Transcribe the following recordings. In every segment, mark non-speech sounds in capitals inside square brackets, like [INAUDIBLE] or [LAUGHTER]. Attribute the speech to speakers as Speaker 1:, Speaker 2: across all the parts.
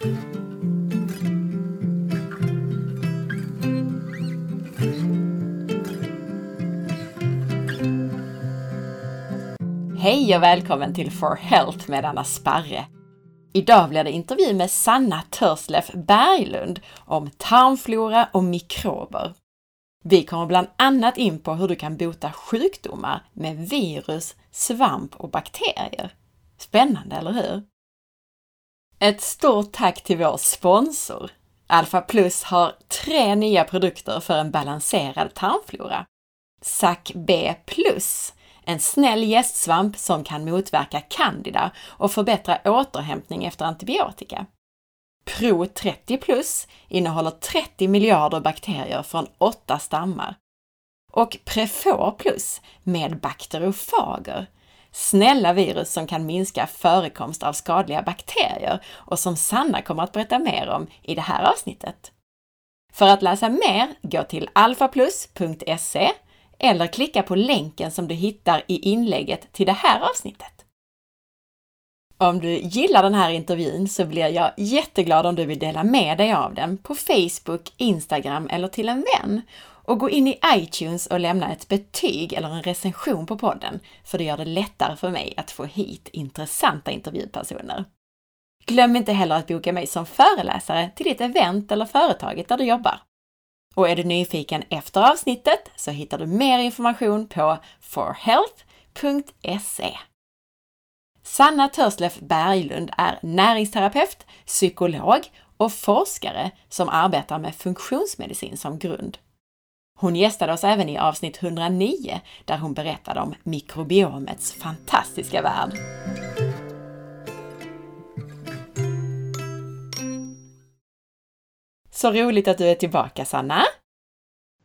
Speaker 1: Hej och välkommen till For Health med Anna Sparre. Idag blir det intervju med Sanna Törslef Berglund om tarmflora och mikrober. Vi kommer bland annat in på hur du kan bota sjukdomar med virus, svamp och bakterier. Spännande, eller hur? Ett stort tack till vår sponsor! Alpha Plus har tre nya produkter för en balanserad tarmflora. SAC B Plus en snäll gästsvamp som kan motverka candida och förbättra återhämtning efter antibiotika. Pro 30 plus innehåller 30 miljarder bakterier från åtta stammar. Och Prefor plus med bakteriofager, snälla virus som kan minska förekomst av skadliga bakterier och som Sanna kommer att berätta mer om i det här avsnittet. För att läsa mer, gå till alfaplus.se eller klicka på länken som du hittar i inlägget till det här avsnittet. Om du gillar den här intervjun så blir jag jätteglad om du vill dela med dig av den på Facebook, Instagram eller till en vän. Och gå in i iTunes och lämna ett betyg eller en recension på podden, för det gör det lättare för mig att få hit intressanta intervjupersoner. Glöm inte heller att boka mig som föreläsare till ditt event eller företaget där du jobbar. Och är du nyfiken efter avsnittet så hittar du mer information på forhealth.se. Sanna Törslef Berglund är näringsterapeut, psykolog och forskare som arbetar med funktionsmedicin som grund. Hon gästade oss även i avsnitt 109 där hon berättade om mikrobiomets fantastiska värld. Så roligt att du är tillbaka Sanna!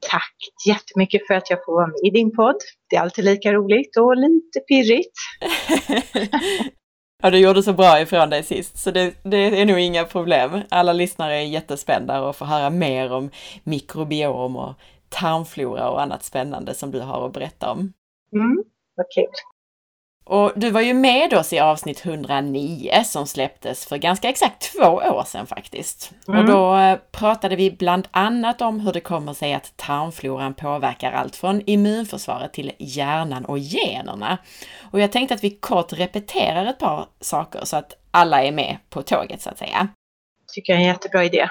Speaker 2: Tack jättemycket för att jag får vara med i din podd. Det är alltid lika roligt och lite pirrigt. [LAUGHS]
Speaker 1: ja, du gjorde så bra ifrån dig sist, så det, det, är nog inga problem. Alla lyssnare är jättespända och får höra mer om mikrobiom och tarmflora och annat spännande som du har att berätta om.
Speaker 2: Mm, vad kul.
Speaker 1: Och du var ju med oss i avsnitt 109 som släpptes för ganska exakt två år sedan faktiskt. Mm. Och då eh, pratade vi bland annat om hur det kommer sig att tarmfloran påverkar allt från immunförsvaret till hjärnan och generna. Och jag tänkte att vi kort repeterar ett par saker så att alla är med på tåget så att säga.
Speaker 2: Tycker jag är en jättebra idé.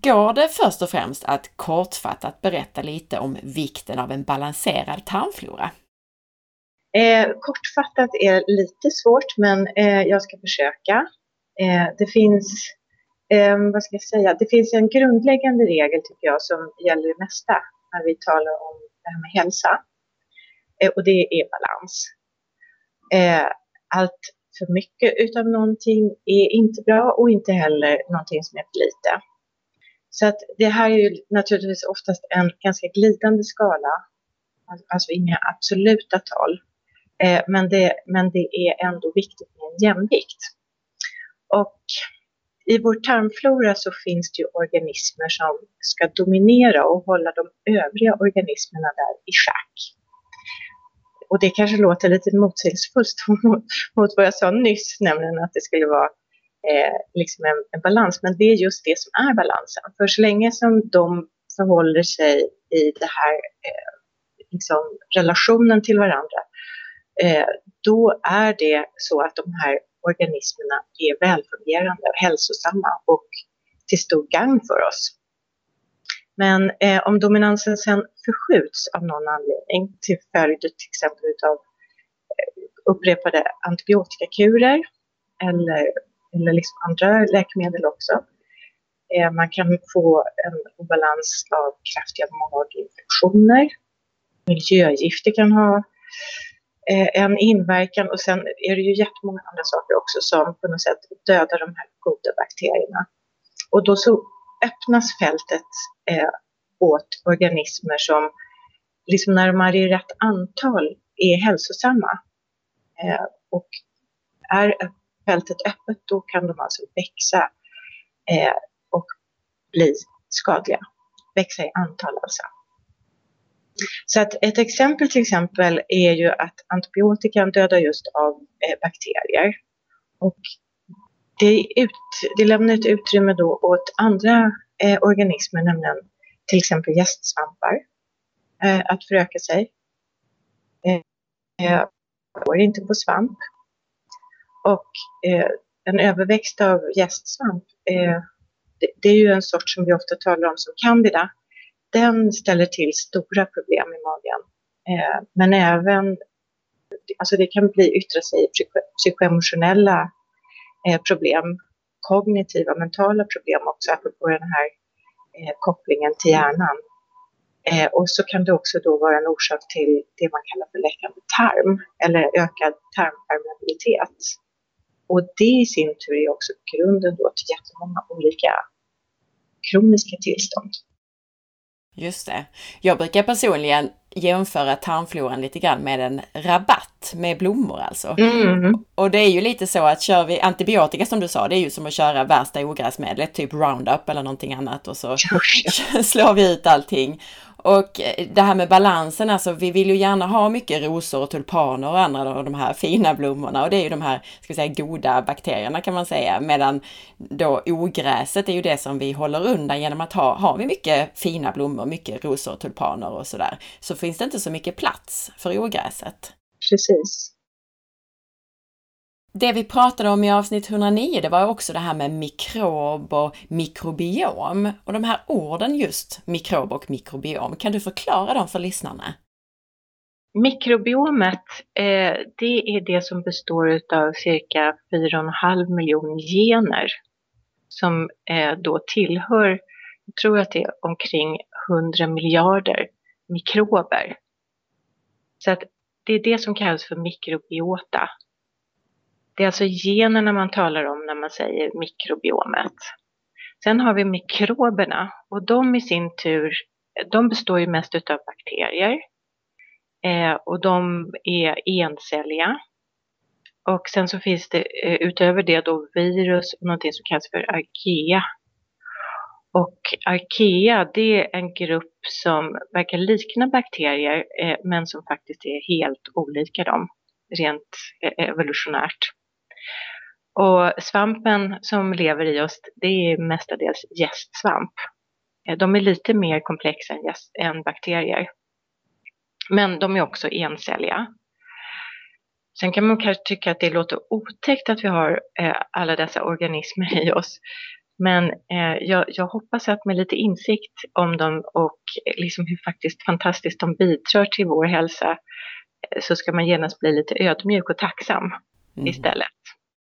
Speaker 1: Går det först och främst att kortfattat berätta lite om vikten av en balanserad tarmflora?
Speaker 2: Eh, kortfattat är lite svårt, men eh, jag ska försöka. Eh, det finns, eh, vad ska jag säga, det finns en grundläggande regel tycker jag som gäller det mesta när vi talar om det här med hälsa. Eh, och det är balans. Eh, allt för mycket utav någonting är inte bra och inte heller någonting som är för lite. Så att det här är ju naturligtvis oftast en ganska glidande skala, alltså, alltså inga absoluta tal. Eh, men, det, men det är ändå viktigt med en jämvikt. Och i vår tarmflora så finns det ju organismer som ska dominera och hålla de övriga organismerna där i schack. Och det kanske låter lite motsägelsefullt [LAUGHS] mot, mot vad jag sa nyss, nämligen att det skulle vara eh, liksom en, en, balans. Men det är just det som är balansen. För så länge som de förhåller sig i den här eh, liksom relationen till varandra Eh, då är det så att de här organismerna är välfungerande och hälsosamma och till stor gagn för oss. Men eh, om dominansen sen förskjuts av någon anledning till följd till exempel av eh, upprepade antibiotikakurer eller, eller liksom andra läkemedel också. Eh, man kan få en obalans av kraftiga maginfektioner. Miljögifter kan ha eh, en inverkan och sen är det ju jättemånga andra saker också som på något sätt dödar de här goda bakterierna. Och då så öppnas fältet eh, åt organismer som, liksom när de är i rätt antal, är hälsosamma. Och är fältet öppet då kan de alltså växa eh, och bli skadliga. Växa i antal alltså. Så att ett exempel till exempel är ju att antibiotikan dödar just av eh, bakterier. Och det, ut, det lämnar ett utrymme då åt andra eh, organismer, nämligen till exempel gästsvampar, eh, att föröka sig. Eh, eh går inte på svamp. Och eh, en överväxt av gästsvamp, eh, det, det, är ju en sort som vi ofta talar om som candida. Den ställer till stora problem i magen. Eh, men även, alltså det kan bli, yttra sig i psykoemotionella eh, problem, kognitiva, mentala problem också, apropå den här eh, kopplingen till hjärnan. Eh, och så kan det också då vara en orsak till det man kallar för läckande tarm eller ökad tarmpermeabilitet. Och det i sin tur är också grunden då till jättemånga olika kroniska tillstånd.
Speaker 1: Just det. Jag brukar personligen jämföra tarmfloran lite grann med en rabatt med blommor alltså. Mm. Och det är ju lite så att kör vi antibiotika som du sa, det är ju som att köra värsta ogräsmedlet, typ Roundup eller någonting annat och så [LAUGHS] slår vi ut allting. Och eh, det här med balansen, alltså vi vill ju gärna ha mycket rosor och tulpaner och andra av de här fina blommorna och det är ju de här, ska vi säga, goda bakterierna kan man säga. Medan då ogräset är ju det som vi håller undan genom att ha, har vi mycket fina blommor, mycket rosor och tulpaner och sådär, så finns det inte så mycket plats för ogräset.
Speaker 2: Precis.
Speaker 1: Det vi pratade om i avsnitt 109, det var också det här med mikrob och mikrobiom. Och de här orden just, mikrob och mikrobiom, kan du förklara dem för lyssnarna?
Speaker 2: Mikrobiomet, eh, det är det som består av cirka 4,5 miljoner gener som eh, då tillhör, jag tror att det är omkring 100 miljarder mikrober. Så att det är det som kallas för mikrobiota. Det är alltså generna man talar om när man säger mikrobiomet. Sen har vi mikroberna och de i sin tur, de består ju mest av bakterier. Eh, och de är encelliga. Och sen så finns det eh, utöver det då virus och någonting som kallas för arkea. Och arkea det är en grupp som verkar likna bakterier eh, men som faktiskt är helt olika dem rent eh, evolutionärt. Och svampen som lever i oss, det är mestadels gästsvamp. Eh, de är lite mer komplexa än, gäst, än bakterier. Men de är också encelliga. Sen kan man kanske tycka att det låter otäckt att vi har eh, alla dessa organismer i oss. Men eh, jag, jag, hoppas att med lite insikt om dem och liksom hur faktiskt fantastiskt de bidrar till vår hälsa eh, så ska man genast bli lite ödmjuk och tacksam mm. istället.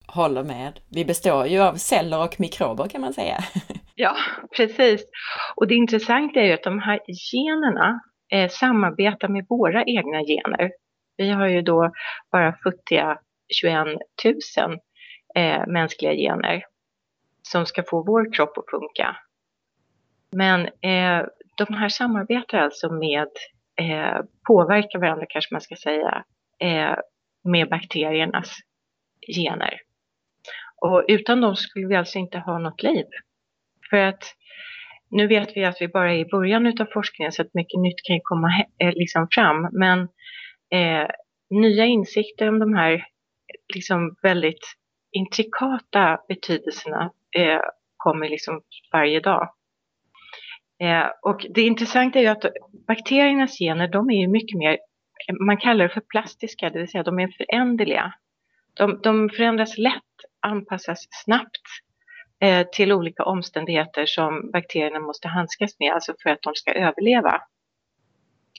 Speaker 1: Håller med. Vi består ju av celler och mikrober kan man säga. [LAUGHS]
Speaker 2: ja, precis. Och det intressanta är ju att de här generna eh, samarbetar med våra egna gener. Vi har ju då bara futtiga 21 000 eh, mänskliga gener som ska få vår kropp att funka. Men eh, de här samarbetar alltså med, eh, påverkar varandra kanske man ska säga, eh, med bakteriernas gener. Och utan dem skulle vi alltså inte ha något liv. För att nu vet vi att vi bara är i början av forskningen så att mycket nytt kan komma eh, liksom fram. Men eh, nya insikter om de här liksom väldigt intrikata betydelserna eh, kommer liksom varje dag. Eh, och det intressanta är ju att bakteriernas gener, de är ju mycket mer, man kallar det för plastiska, det vill säga de är föränderliga. De, de förändras lätt, anpassas snabbt eh, till olika omständigheter som bakterierna måste handskas med, alltså för att de ska överleva.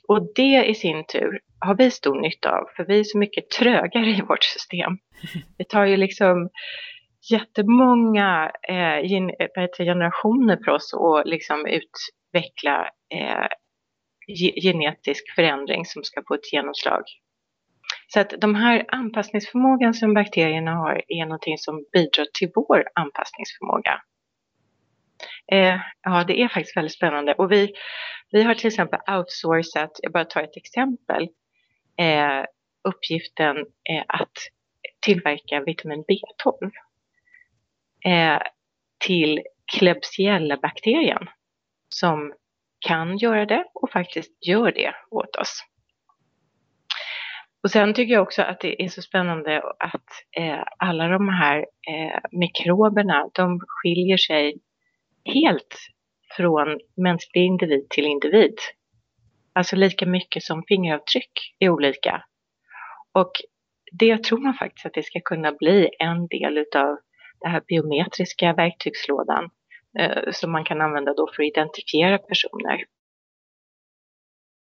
Speaker 2: Och det i sin tur har vi stor nytta av, för vi är så mycket trögare i vårt system. [LAUGHS] Det tar ju liksom jättemånga eh, gen generationer för oss att liksom utveckla eh, genetisk förändring som ska få ett genomslag. Så att de här anpassningsförmågan som bakterierna har är någonting som bidrar till vår anpassningsförmåga. Eh, ja, det är faktiskt väldigt spännande. Och vi, vi har till exempel outsourcat, jag bara tar ett exempel, eh, uppgiften eh, att tillverka vitamin B12 eh, till Klebsiella-bakterien som kan göra det och faktiskt gör det åt oss. Och sen tycker jag också att det är så spännande att eh, alla de här eh, mikroberna, de skiljer sig helt från mänsklig individ till individ. Alltså lika mycket som fingeravtryck är olika. Och det tror man faktiskt att det ska kunna bli en del utav den här biometriska verktygslådan eh, som man kan använda då för att identifiera personer.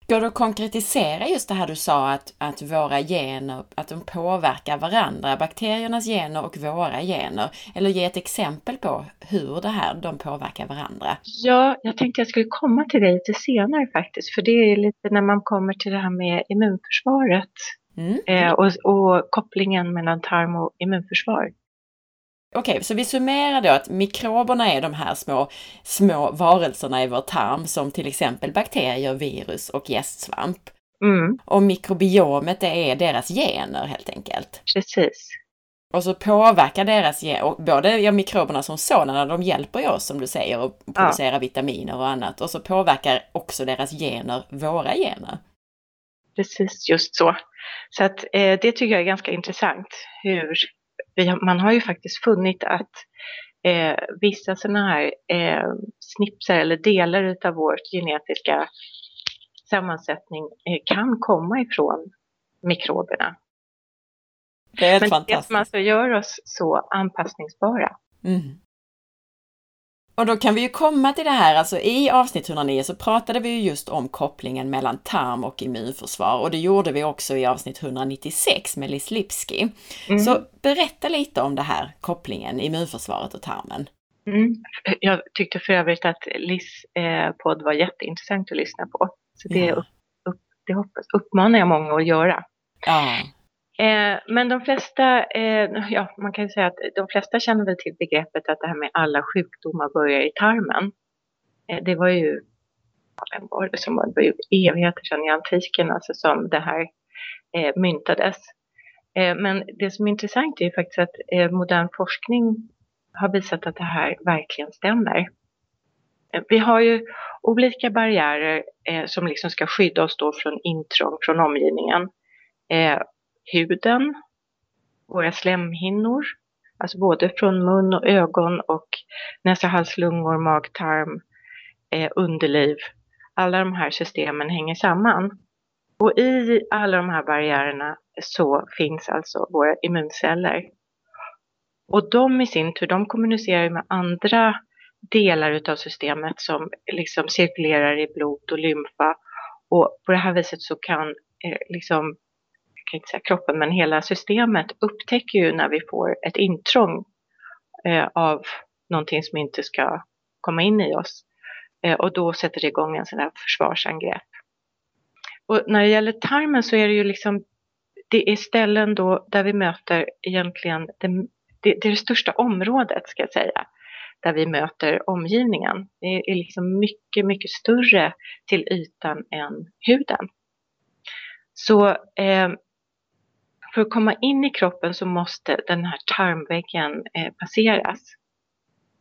Speaker 1: Går det att konkretisera just det här du sa att, att våra gener, att de påverkar varandra, bakteriernas gener och våra gener? Eller ge ett exempel på hur det här, de påverkar varandra?
Speaker 2: Ja, jag tänkte jag skulle komma till det lite senare faktiskt, för det är lite när man kommer till det här med immunförsvaret mm. eh, och, och kopplingen mellan tarm och immunförsvar.
Speaker 1: Okej, okay, så vi summerar då att mikroberna är de här små, små varelserna i vår tarm som till exempel bakterier, virus och gästsvamp. Mm. Och mikrobiomet det är deras gener helt enkelt.
Speaker 2: Precis.
Speaker 1: Och så påverkar deras gener, både ja, mikroberna som sådana, de hjälper ju oss som du säger att producera ja. vitaminer och annat. Och så påverkar också deras gener våra gener.
Speaker 2: Precis, just så. Så att eh, det tycker jag är ganska intressant hur man har ju faktiskt funnit att eh, vissa sådana här eh, snipsar eller delar utav vår genetiska sammansättning eh, kan komma ifrån mikroberna.
Speaker 1: Det är Men fantastiskt.
Speaker 2: det som alltså gör oss så anpassningsbara. Mm.
Speaker 1: Och då kan vi ju komma till det här, alltså i avsnitt 109 så pratade vi ju just om kopplingen mellan tarm och immunförsvar och det gjorde vi också i avsnitt 196 med Liz Lipski. Mm. Så berätta lite om det här kopplingen immunförsvaret och tarmen.
Speaker 2: Mm. Jag tyckte för övrigt att Liz eh, podd var jätteintressant att lyssna på. Så det, ja. upp, upp, det hoppas, uppmanar jag många att göra.
Speaker 1: Ja.
Speaker 2: Eh, men de flesta, eh, ja man kan säga att de flesta känner väl till begreppet att det här med alla sjukdomar börjar i tarmen. Eh, det var ju, vem var det som var, det var ju evigheter sedan i antiken alltså som det här eh, myntades. Eh, men det som är intressant är ju faktiskt att eh, modern forskning har visat att det här verkligen stämmer. Eh, vi har ju olika barriärer eh, som liksom ska skydda oss då från intrång från omgivningen eh, huden, våra slemhinnor, alltså både från mun och ögon och näsa, hals, lungor, mag, tarm, eh, underliv. Alla de här systemen hänger samman. Och i alla de här barriärerna så finns alltså våra immunceller. Och de i sin tur, de kommunicerar med andra delar utav systemet som liksom cirkulerar i blod och lymfa. Och på det här viset så kan eh, liksom kan inte säga kroppen, men hela systemet upptäcker ju när vi får ett intrång eh, av någonting som inte ska komma in i oss. Eh, och då sätter det igång en sån här försvarsangrepp. Och när det gäller tarmen så är det ju liksom, det är ställen då där vi möter egentligen, det, det, det är det största området ska jag säga, där vi möter omgivningen. Det är liksom mycket, mycket större till ytan än huden. Så eh, för att komma in i kroppen så måste den här tarmväggen eh, passeras.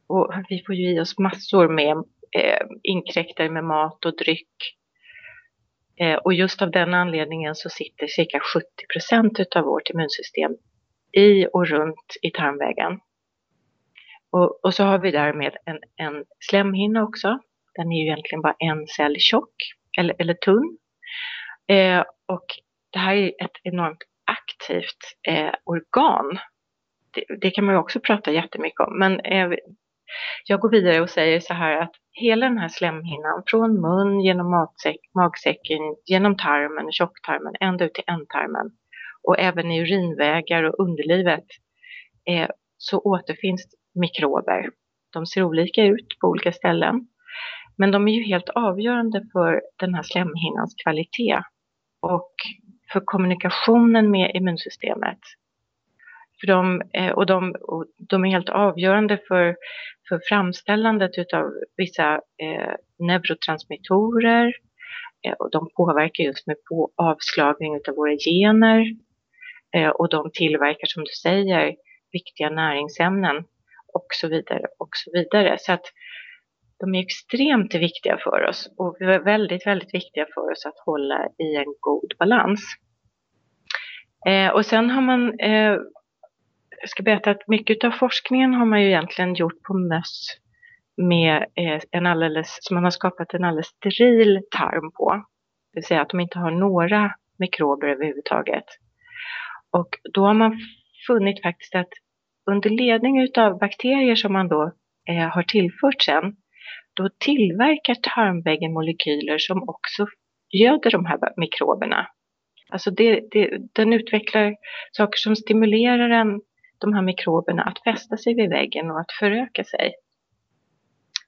Speaker 2: Och vi får ju i oss massor med eh, inkräktare med mat och dryck. Eh, och just av den anledningen så sitter cirka 70 procent av vårt immunsystem i och runt i tarmväggen. Och, och så har vi därmed en, en slemhinna också. Den är ju egentligen bara en cell tjock eller, eller tunn. Eh, och det här är ett enormt aktivt eh, organ. Det, det, kan man ju också prata jättemycket om, men eh, jag går vidare och säger så här att hela den här slemhinnan från mun, genom matsäck, magsäcken, genom tarmen, tjocktarmen, ända ut till ändtarmen och även i urinvägar och underlivet eh, så återfinns mikrober. De ser olika ut på olika ställen, men de är ju helt avgörande för den här slemhinnans kvalitet och för kommunikationen med immunsystemet. För de, eh, och, de, och de är helt avgörande för, för framställandet av vissa eh, neurotransmittorer eh, och de påverkar just med på avslagning av våra gener eh, och de tillverkar som du säger viktiga näringsämnen och så vidare och så vidare. Så att de är extremt viktiga för oss och väldigt, väldigt viktiga för oss att hålla i en god balans. Eh, och sen har man, eh, jag ska berätta att mycket av forskningen har man ju egentligen gjort på möss med eh, en alldeles, som man har skapat en alldeles steril tarm på. Det vill säga att de inte har några mikrober överhuvudtaget. Och då har man funnit faktiskt att under ledning av bakterier som man då eh, har tillfört sen, då tillverkar tarmväggen molekyler som också göder de här mikroberna. Alltså det, det, den utvecklar saker som stimulerar en, de här mikroberna att fästa sig vid väggen och att föröka sig.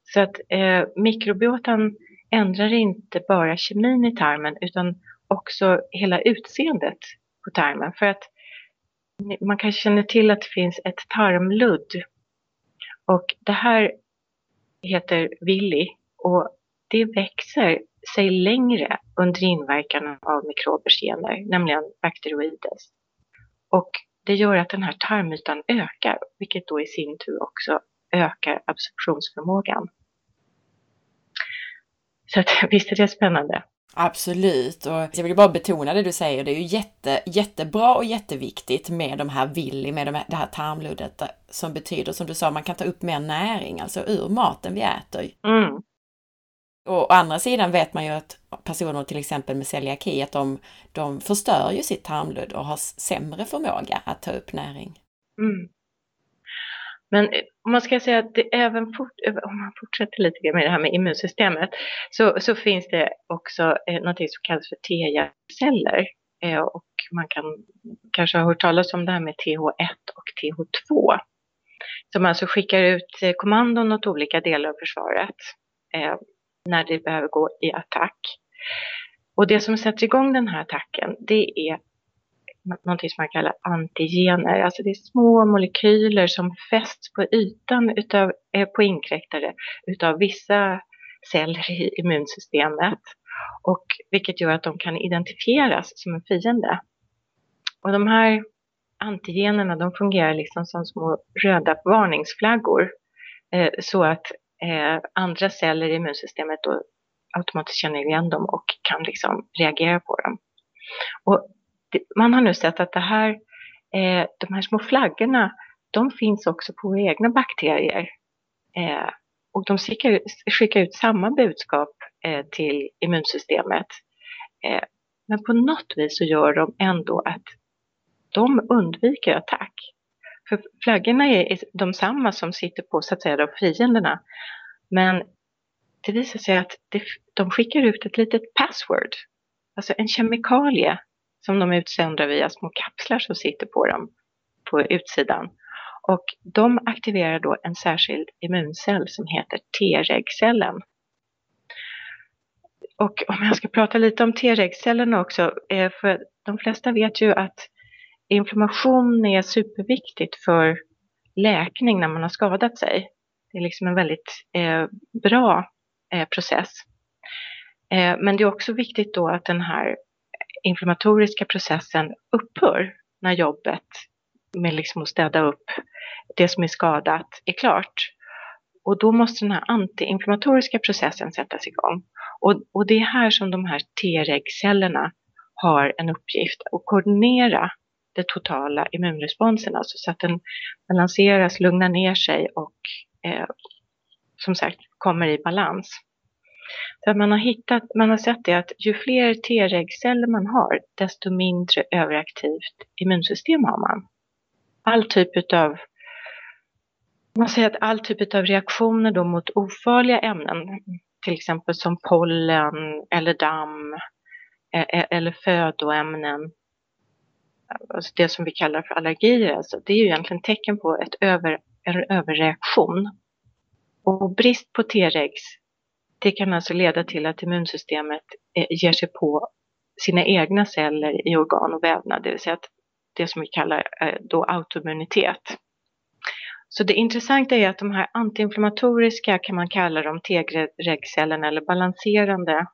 Speaker 2: Så att eh, mikrobiotan ändrar inte bara kemin i tarmen utan också hela utseendet på tarmen. För att man kanske känner till att det finns ett tarmludd. Och det här heter villi och det växer sig längre under inverkan av mikrobers gener, nämligen bakteroides. Och det gör att den här tarmytan ökar, vilket då i sin tur också ökar absorptionsförmågan. Så att, [LAUGHS] visst är det spännande.
Speaker 1: Absolut, och jag vill bara betona det du säger, det är ju jätte, jättebra och jätteviktigt med de här villi, med de här, det här tarmluddet som betyder, som du sa, man kan ta upp mer näring, alltså ur maten vi äter.
Speaker 2: Mm.
Speaker 1: Och å andra sidan vet man ju att personer till exempel med celiaki, att de, de förstör ju sitt tarmludd och har sämre förmåga att ta upp näring.
Speaker 2: Mm. Men eh, om man ska säga att det även fort, eh, om man fortsätter lite grann med det här med immunsystemet så, så finns det också eh, något som kallas för T-hjärtceller. Eh, och man kan kanske ha hört talas om det här med TH1 och TH2. Som alltså skickar ut eh, kommandon åt olika delar av försvaret eh, när det behöver gå i attack. Och det som sätter igång den här attacken det är någonting som man kallar antigener. Alltså det är små molekyler som fästs på ytan utav, eh, på inkräktare utav vissa celler i immunsystemet. Och vilket gör att de kan identifieras som en fiende. Och de här antigenerna de fungerar liksom som små röda varningsflaggor. Eh, så att eh, andra celler i immunsystemet då automatiskt känner igen dem och kan liksom reagera på dem. Och man har nu sett att det här, eh, de här små flaggorna, de finns också på våra egna bakterier. Eh, och de skickar, skickar ut samma budskap eh, till immunsystemet. Eh, men på något vis så gör de ändå att de undviker attack. För flaggorna är de samma som sitter på så att säga de fienderna. Men det visar sig att det, de skickar ut ett litet password, alltså en kemikalie som de utsöndrar via små kapslar som sitter på dem på utsidan. Och de aktiverar då en särskild immuncell som heter T-regcellen. Och om jag ska prata lite om T-regcellerna också, eh, för de flesta vet ju att inflammation är superviktigt för läkning när man har skadat sig. Det är liksom en väldigt eh, bra eh, process. Eh, men det är också viktigt då att den här inflammatoriska processen upphör när jobbet med liksom att städa upp det som är skadat är klart. Och då måste den här antiinflammatoriska processen sättas igång. Och, och det är här som de här T-regcellerna har en uppgift att koordinera den totala immunresponsen, alltså så att den balanseras, lugnar ner sig och eh, som sagt kommer i balans. För man har, hittat, man har sett det att ju fler T-regceller man har, desto mindre överaktivt immunsystem har man. All typ utav man säger att all typ av reaktioner då mot ofarliga ämnen, till exempel som pollen eller damm eh, eh, eller födoämnen, alltså det som vi kallar för allergier, alltså, det är ju egentligen tecken på ett över, en överreaktion. Och brist på T-regs det kan alltså leda till att immunsystemet eh, ger sig på sina egna celler i organ och vävnad, det vill säga att det som vi kallar eh, då autoimmunitet. Så det intressanta är att de här antiinflammatoriska kan man kalla dem T-regcellerna eller balanserande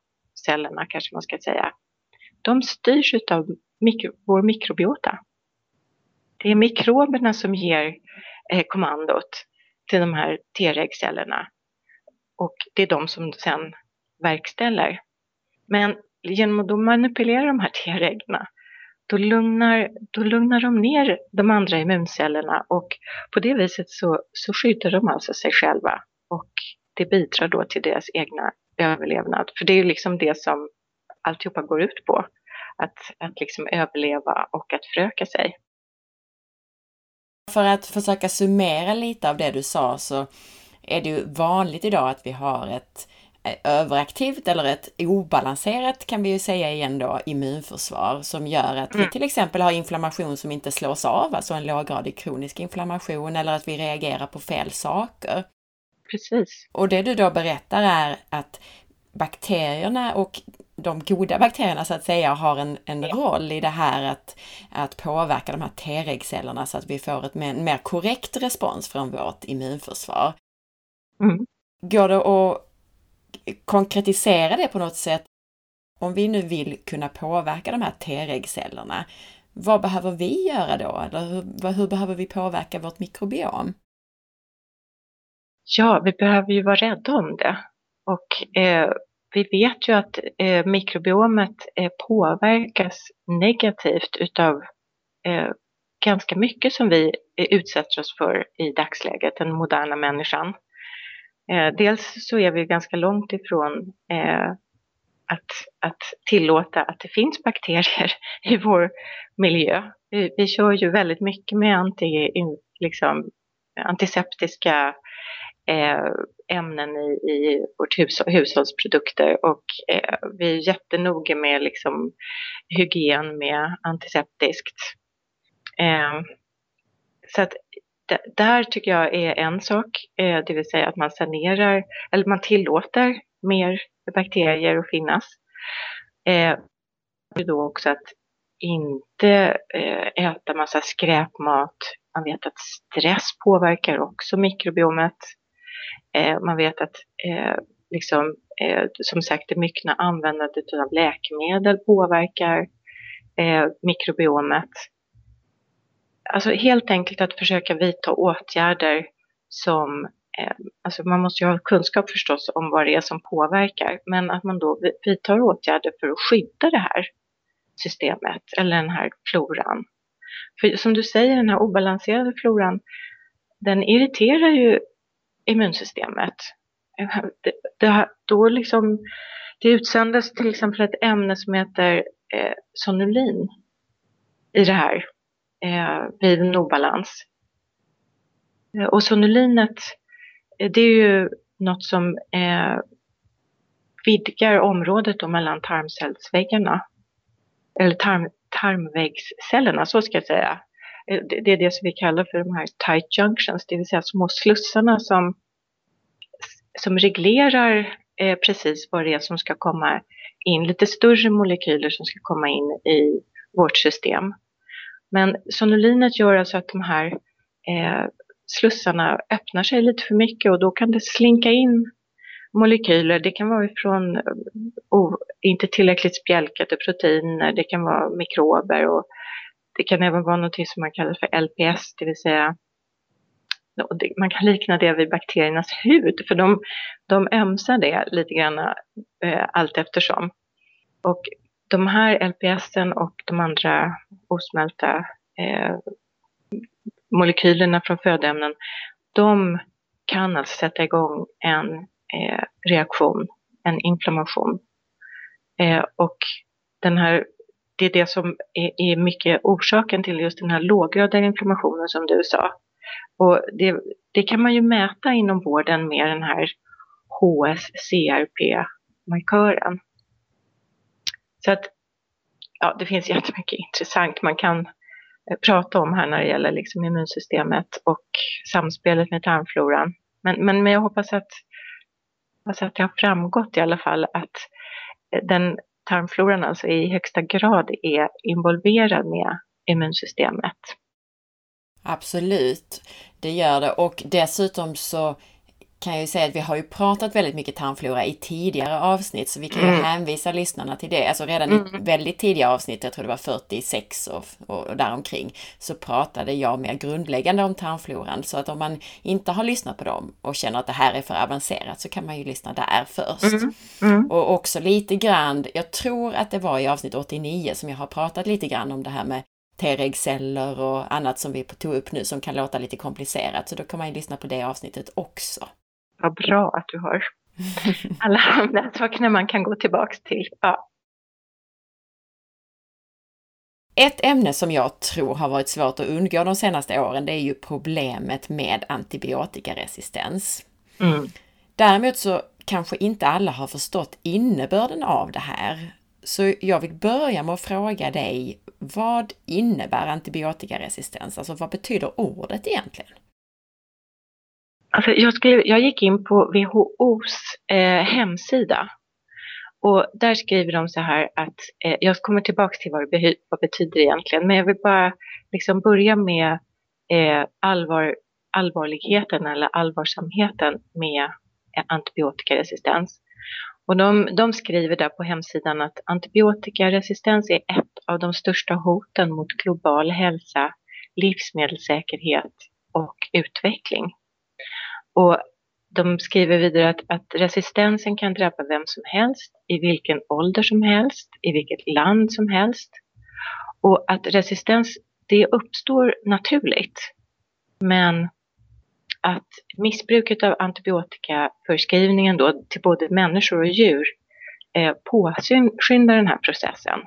Speaker 2: cellerna kanske man ska säga. De styrs av mikro, vår mikrobiota. Det är mikroberna som ger eh, kommandot till de här T-regcellerna och det är de som sen verkställer. Men genom att då manipulera de här T-reglerna då lugnar, då lugnar de ner de andra immuncellerna och på det viset så, så skyddar de alltså sig själva och det bidrar då till deras egna överlevnad. För det är ju liksom det som alltihopa går ut på, att, att liksom överleva och att föröka sig.
Speaker 1: För att försöka summera lite av det du sa så är det ju vanligt idag att vi har ett eh, överaktivt eller ett obalanserat kan vi ju säga igen då immunförsvar som gör att vi mm. till exempel har inflammation som inte slås av, alltså en låggradig kronisk inflammation eller att vi reagerar på fel saker.
Speaker 2: Precis.
Speaker 1: Och det du då berättar är att bakterierna och de goda bakterierna så att säga har en, en roll i det här att, att påverka de här T-regcellerna så att vi får ett mer, mer korrekt respons från vårt immunförsvar. Mm. Går det att konkretisera det på något sätt? Om vi nu vill kunna påverka de här T-regcellerna, vad behöver vi göra då? Eller hur, hur behöver vi påverka vårt mikrobiom?
Speaker 2: Ja, vi behöver ju vara rädda om det. Och eh, vi vet ju att eh, mikrobiomet eh, påverkas negativt utav eh, ganska mycket som vi eh, utsätter oss för i dagsläget, den moderna människan. Eh, dels så är vi ganska långt ifrån eh, att, att tillåta att det finns bakterier [LAUGHS] i vår miljö. Vi, vi kör ju väldigt mycket med anti, liksom, antiseptiska eh, ämnen i, i vårt hus, hushållsprodukter och eh, vi är jättenoga med liksom, hygien med antiseptiskt. Eh, så att där tycker jag är en sak, eh, det vill säga att man sanerar, eller man tillåter mer bakterier att finnas. Eh, då också att inte eh, äta massa skräpmat. Man vet att stress påverkar också mikrobiomet. Eh, man vet att eh, liksom, eh, som sagt det myckna användandet av läkemedel påverkar eh, mikrobiomet. Alltså helt enkelt att försöka vidta åtgärder som eh, Alltså man måste ju ha kunskap förstås om vad det är som påverkar, men att man då vidtar åtgärder för att skydda det här systemet eller den här floran. För som du säger, den här obalanserade floran, den irriterar ju immunsystemet. Det, det, då liksom, det utsändes till exempel ett ämne som heter eh, sonulin i det här eh, vid en obalans. Eh, och sonulinet, eh, det är ju något som eh, vidgar området då mellan tarmcellsväggarna. Eller tarm, tarmväggscellerna, så ska jag säga. Det är det som vi kallar för de här tight junctions, det vill säga små slussarna som, som reglerar eh, precis vad det är som ska komma in, lite större molekyler som ska komma in i vårt system. Men sonolinet gör alltså att de här eh, slussarna öppnar sig lite för mycket och då kan det slinka in molekyler. Det kan vara från oh, eh, inte tillräckligt spjälkade proteiner, det kan vara mikrober och det kan även vara något som man kallar för LPS, det vill säga man kan likna det vid bakteriernas hud, för de, de ömsar det lite grann eh, allt eftersom. Och de här LPSen och de andra osmälta eh, molekylerna från födoämnen, de kan alltså sätta igång en eh, reaktion, en inflammation. Eh, och den här det är det som är, är mycket orsaken till just den här låggradiga inflammationen som du sa. Och det, det kan man ju mäta inom vården med den här HSCRP-markören. Så att ja, det finns jättemycket intressant man kan eh, prata om här när det gäller liksom immunsystemet och samspelet med tarmfloran. Men, men, men jag hoppas att, hoppas att det har framgått i alla fall att eh, den tarmfloran alltså i högsta grad är involverad med immunsystemet.
Speaker 1: Absolut, det gör det och dessutom så kan jag ju säga att vi har ju pratat väldigt mycket tarmflora i tidigare avsnitt så vi kan ju mm. hänvisa lyssnarna till det. Alltså redan mm. i väldigt tidiga avsnitt, jag tror det var 46 och, och, och däromkring, så pratade jag mer grundläggande om tarmfloran. Så att om man inte har lyssnat på dem och känner att det här är för avancerat så kan man ju lyssna där först. Mm. Mm. Och också lite grann, jag tror att det var i avsnitt 89 som jag har pratat lite grann om det här med T-regceller och annat som vi tog upp nu som kan låta lite komplicerat. Så då kan man ju lyssna på det avsnittet också.
Speaker 2: Vad bra att du har [LAUGHS] alla de där sakerna man kan gå tillbaks till. Ja.
Speaker 1: Ett ämne som jag tror har varit svårt att undgå de senaste åren, det är ju problemet med antibiotikaresistens. Mm. Däremot så kanske inte alla har förstått innebörden av det här. Så jag vill börja med att fråga dig, vad innebär antibiotikaresistens? Alltså vad betyder ordet egentligen?
Speaker 2: Alltså jag, skrev, jag gick in på WHOs eh, hemsida och där skriver de så här att, eh, jag kommer tillbaka till vad det, vad betyder egentligen, men jag vill bara liksom börja med eh, allvar, allvarligheten eller allvarsamheten med eh, antibiotikaresistens. Och de, de skriver där på hemsidan att antibiotikaresistens är ett av de största hoten mot global hälsa, livsmedelssäkerhet och utveckling. Och de skriver vidare att, att, resistensen kan drabba vem som helst, i vilken ålder som helst, i vilket land som helst. Och att resistens, det uppstår naturligt. Men att missbruket av antibiotikaförskrivningen då till både människor och djur eh, påskyndar den här processen.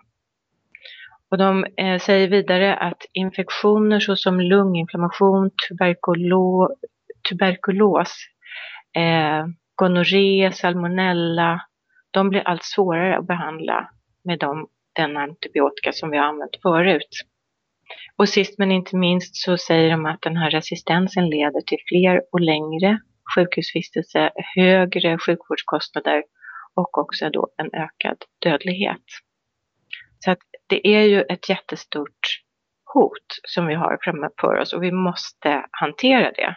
Speaker 2: Och de eh, säger vidare att infektioner såsom lunginflammation, tuberkulo, tuberkulos, eh, gonorré, salmonella, de blir allt svårare att behandla med de, den antibiotika som vi har använt förut. Och sist men inte minst så säger de att den här resistensen leder till fler och längre sjukhusvistelse, högre sjukvårdskostnader och också då en ökad dödlighet. Så att det är ju ett jättestort hot som vi har framför oss och vi måste hantera det.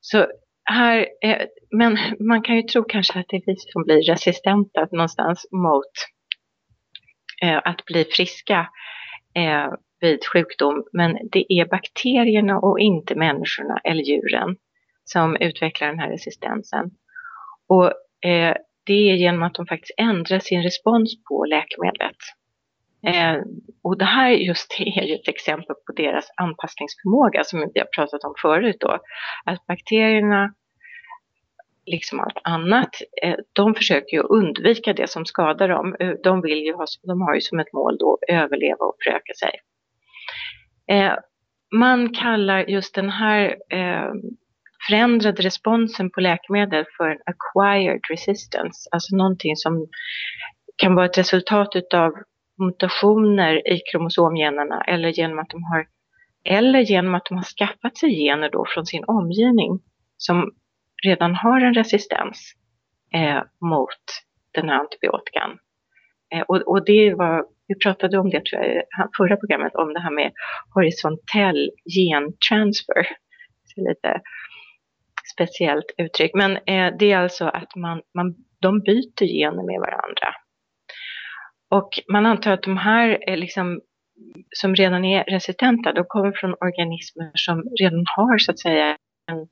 Speaker 2: Så här, eh, men man kan ju tro kanske att det är vi som blir resistenta någonstans mot eh, att bli friska. Eh, vid sjukdom, men det är bakterierna och inte människorna eller djuren som utvecklar den här resistensen. Och det är genom att de faktiskt ändrar sin respons på läkemedlet. Eh, och det här just [LAUGHS] är ju ett exempel på deras anpassningsförmåga som vi har pratat om förut då. Att bakterierna, liksom allt annat, eh, de försöker ju undvika det som skadar dem. Eh, de, vill ju ha, de har ju som ett mål då att överleva och föröka sig. Eh, man kallar just den här eh, förändrade responsen på läkemedel för en acquired resistance, alltså någonting som kan vara ett resultat utav mutationer i kromosomgenerna eller genom att de har eller genom att de har skaffat sig gener då från sin omgivning som redan har en resistens eh, mot den här antibiotikan. Eh, och, och, det var vi pratade om det tror jag, i förra programmet, om det här med horisontell gentransfer. Lite speciellt uttryck. Men eh, det är alltså att man, man, de byter gener med varandra. Och man antar att de här är liksom, som redan är resistenta, de kommer från organismer som redan har så att säga en,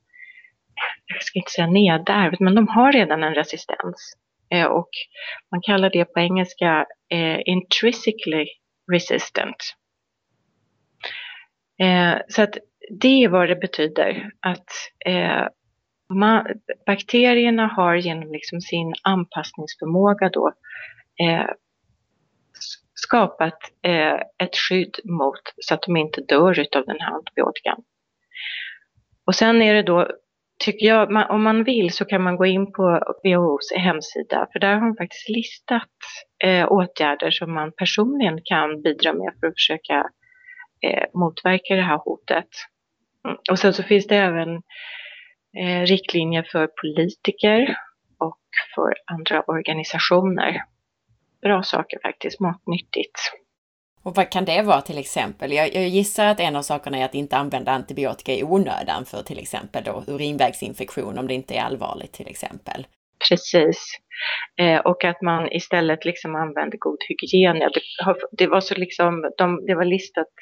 Speaker 2: jag ska inte säga nedärvd, men de har redan en resistens. Eh, och man kallar det på engelska eh, intrinsically resistant. Eh, så att det är vad det betyder att eh, man, bakterierna har genom liksom sin anpassningsförmåga då eh, skapat eh, ett skydd mot så att de inte dör av den här antibiotikan. Och sen är det då tycker jag, man, om man vill så kan man gå in på WHOs hemsida, för där har de faktiskt listat eh, åtgärder som man personligen kan bidra med för att försöka eh, motverka det här hotet. Mm. Och sen så finns det även eh, riktlinjer för politiker och för andra organisationer. Bra saker faktiskt, matnyttigt.
Speaker 1: Och vad kan det vara till exempel? Jag, jag, gissar att en av sakerna är att inte använda antibiotika i onödan för till exempel då urinvägsinfektion om det inte är allvarligt till exempel.
Speaker 2: Precis. Eh, och att man istället liksom använder god hygien. Det, det var så liksom, de, det var listat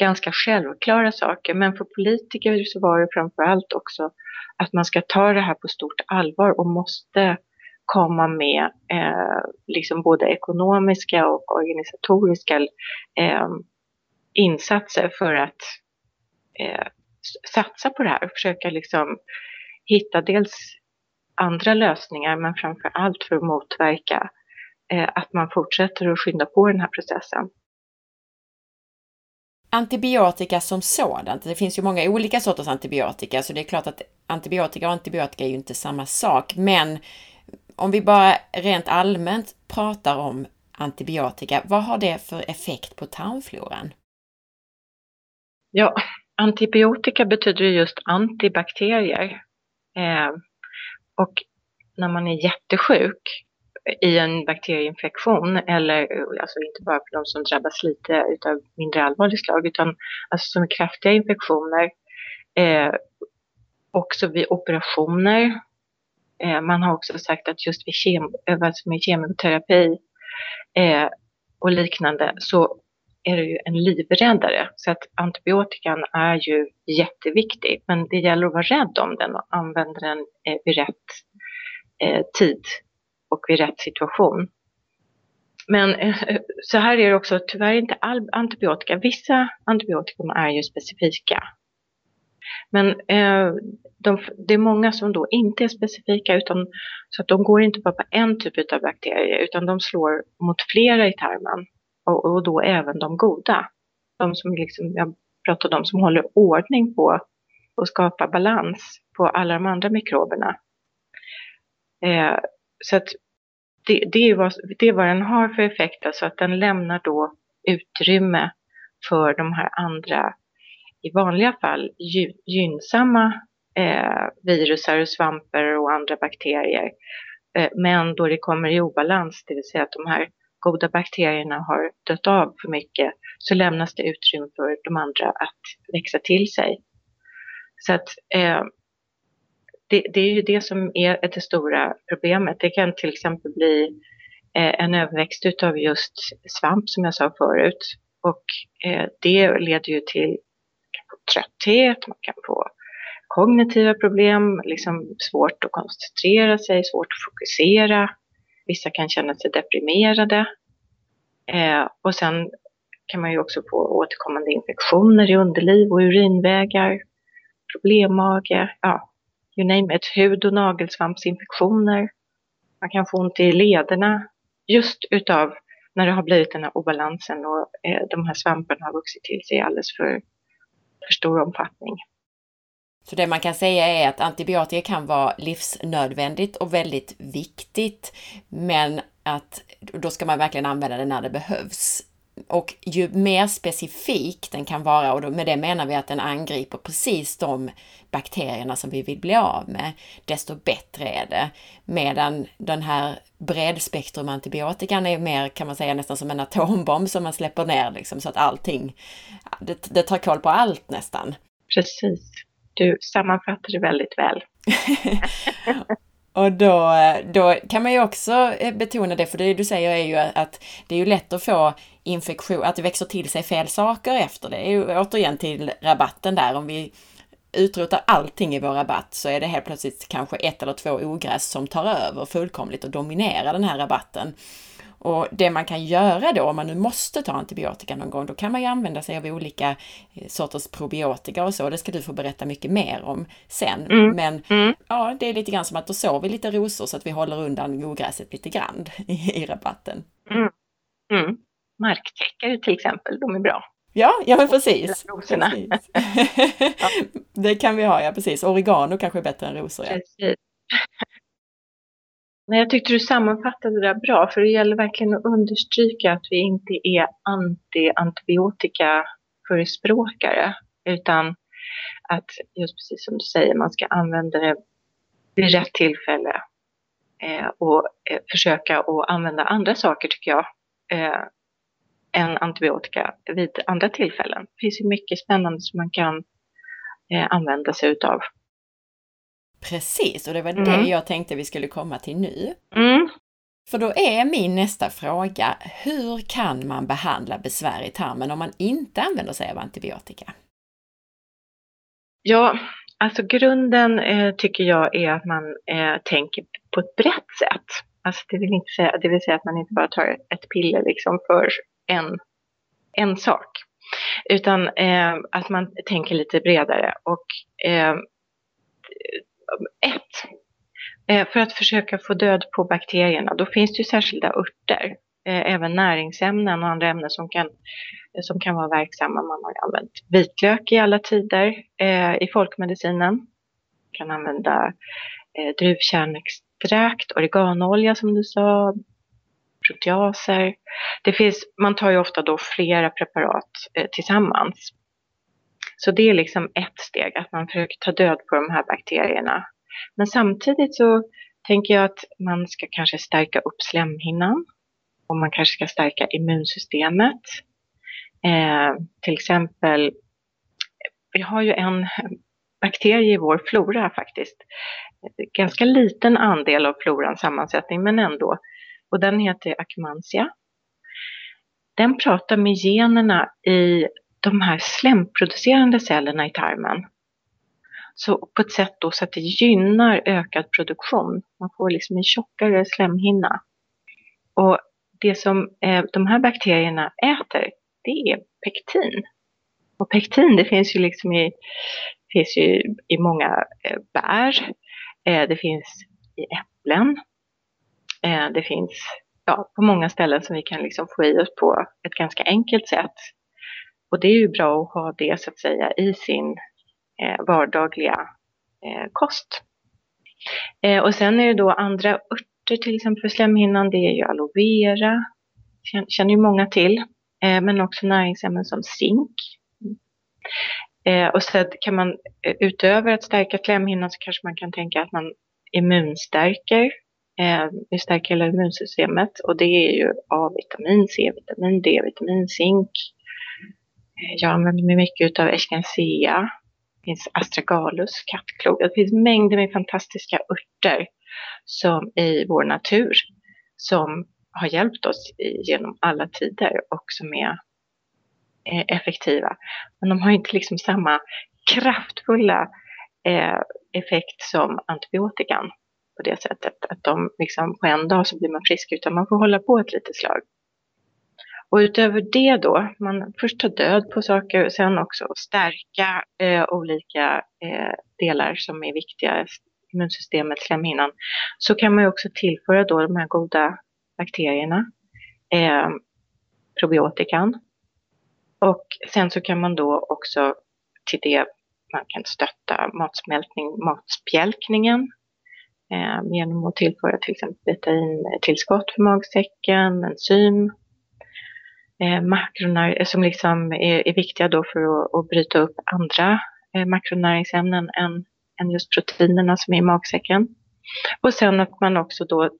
Speaker 2: ganska självklara saker, men för politiker så var det framför allt också att man ska ta det här på stort allvar och måste komma med eh, liksom både ekonomiska och organisatoriska eh, insatser för att eh, satsa på det här och försöka liksom hitta dels andra lösningar men framför allt för att motverka eh, att man fortsätter att skynda på den här processen.
Speaker 1: Antibiotika som sådant, det finns ju många olika sorters antibiotika så det är klart att antibiotika och antibiotika är ju inte samma sak men om vi bara rent allmänt pratar om antibiotika, vad har det för effekt på tarmfloran?
Speaker 2: Ja, antibiotika betyder just antibakterier. Eh, och när man är jättesjuk i en bakterieinfektion, eller alltså inte bara för de som drabbas lite utav mindre allvarligt slag, utan alltså som kraftiga infektioner, eh, också vid operationer Eh, man har också sagt att just vid kem, eh, alltså med kemoterapi eh, och liknande så är det ju en livräddare. Så att antibiotikan är ju jätteviktig, men det gäller att vara rädd om den och använda den eh, vid rätt eh, tid och vid rätt situation. Men eh, så här är det också, tyvärr inte all antibiotika. Vissa antibiotikum är ju specifika men eh, de, det är många som då inte är specifika utan så att de går inte bara på en typ av bakterier utan de slår mot flera i tarmen och, och då även de goda. De som liksom, jag pratade om som håller ordning på och skapar balans på alla de andra mikroberna. Eh, så att det, det, är vad, det är vad den har för effekt, alltså att den lämnar då utrymme för de här andra i vanliga fall gynnsamma eh, virusar, svampar och andra bakterier. Eh, men då det kommer i obalans, det vill säga att de här goda bakterierna har dött av för mycket, så lämnas det utrymme för de andra att växa till sig. Så att eh, det, det, är ju det som är det stora problemet. Det kan till exempel bli eh, en överväxt av just svamp som jag sa förut. Och eh, det leder ju till trötthet, man kan få kognitiva problem, liksom svårt att koncentrera sig, svårt att fokusera. Vissa kan känna sig deprimerade. Eh, och sen kan man ju också få återkommande infektioner i underliv och urinvägar, problemmage, ja, you name it, hud och nagelsvampsinfektioner. Man kan få ont i lederna just utav när det har blivit den här obalansen och eh, de här svamparna har vuxit till sig alldeles för för stor omfattning.
Speaker 1: Så det man kan säga är att antibiotika kan vara livsnödvändigt och väldigt viktigt, men att då ska man verkligen använda det när det behövs. Och ju mer specifik den kan vara, och med det menar vi att den angriper precis de bakterierna som vi vill bli av med, desto bättre är det. Medan den här bredspektrum antibiotikan är mer, kan man säga, nästan som en atombomb som man släpper ner liksom, så att allting, det, det tar koll på allt nästan.
Speaker 2: Precis. Du sammanfattar det väldigt väl. [LAUGHS]
Speaker 1: Och då, då kan man ju också eh, betona det, för det du säger är ju att det är ju lätt att få infektion, att det växer till sig fel saker efter det. Det är ju återigen till rabatten där, om vi utrotar allting i vår rabatt så är det helt plötsligt kanske ett eller två ogräs som tar över fullkomligt och dominerar den här rabatten. Och det man kan göra då, om man nu måste ta antibiotika någon gång, då kan man ju använda sig av olika eh, sorters probiotika och så. Det ska du få berätta mycket mer om sen. Mm. Men mm. ja, det är lite grann som att då sår vi lite rosor så att vi håller undan ogräset lite grann i, [LAUGHS] i rabatten.
Speaker 2: Mm. Marktäckare till exempel, de är bra.
Speaker 1: Ja, ja men precis. precis. [LAUGHS] det kan vi ha, ja precis. Oregano kanske är bättre än rosor. Ja. Precis.
Speaker 2: Nej, jag tyckte du sammanfattade det där bra, för det gäller verkligen att understryka att vi inte är anti-antibiotika-förespråkare, utan att just precis som du säger, man ska använda det vid rätt tillfälle eh, och eh, försöka att använda andra saker tycker jag. Eh, än antibiotika vid andra tillfällen. Det finns ju mycket spännande som man kan eh, använda sig utav.
Speaker 1: Precis, och det var mm. det jag tänkte vi skulle komma till nu. Mm. För då är min nästa fråga, hur kan man behandla besvär i tarmen om man inte använder sig av antibiotika?
Speaker 2: Ja, alltså grunden eh, tycker jag är att man eh, tänker på ett brett sätt. Alltså det, vill inte säga, det vill säga att man inte bara tar ett piller liksom för en, en sak. Utan eh, att man tänker lite bredare. Och eh, ett, eh, för att försöka få död på bakterierna, då finns det ju särskilda örter, eh, även näringsämnen och andra ämnen som kan, som kan vara verksamma. Man har använt vitlök i alla tider eh, i folkmedicinen. Man kan använda eh, druvkärnextrakt, oreganoolja som du sa, proteaser. Det finns, man tar ju ofta då flera preparat eh, tillsammans. Så det är liksom ett steg, att man försöker ta död på de här bakterierna. Men samtidigt så tänker jag att man ska kanske stärka upp slemhinnan och man kanske ska stärka immunsystemet. Eh, till exempel, vi har ju en bakterie i vår flora faktiskt. Ganska liten andel av florans sammansättning, men ändå. Och den heter Akmansia. Den pratar med generna i de här slemproducerande cellerna i tarmen. Så på ett sätt då så att det gynnar ökad produktion. Man får liksom en tjockare slemhinna. Och det som eh, de här bakterierna äter, det är pektin. Och pektin, det finns ju liksom i, finns ju i många eh, bär. Eh, det finns i äpplen. Eh, det finns ja, på många ställen som vi kan liksom få i oss på ett ganska enkelt sätt. Och det är ju bra att ha det så att säga i sin eh, vardagliga eh, kost. Eh, och sen är det då andra örter till exempel för slemhinnan. Det är ju aloe vera, känner ju många till. Eh, men också näringsämnen som zink. Eh, och sen kan man eh, utöver att stärka slemhinnan så kanske man kan tänka att man immunstärker. Eh, vi stärker hela immunsystemet och det är ju A-vitamin, C-vitamin, D-vitamin, zink, eh, jag använder mig mycket av echinacea. Det finns astragalus, kattklo. Det finns mängder med fantastiska örter som i vår natur som har hjälpt oss genom alla tider och som är eh, effektiva. Men de har inte liksom samma kraftfulla eh, effekt som antibiotikan på det sättet att de liksom på en dag så blir man frisk utan man får hålla på ett litet slag. Och utöver det då, man först tar död på saker och sen också stärka eh, olika eh, delar som är viktiga, immunsystemet, slemhinnan, så kan man ju också tillföra då de här goda bakterierna, eh, probiotikan. Och sen så kan man då också till det, man kan stötta matsmältning, matspjälkningen Eh, genom att tillföra till exempel vitamintillskott för magsäcken, enzym, eh, eh, som liksom är, är, viktiga då för att, att bryta upp andra eh, makronäringsämnen än, än just proteinerna som är i magsäcken. Och sen att man också då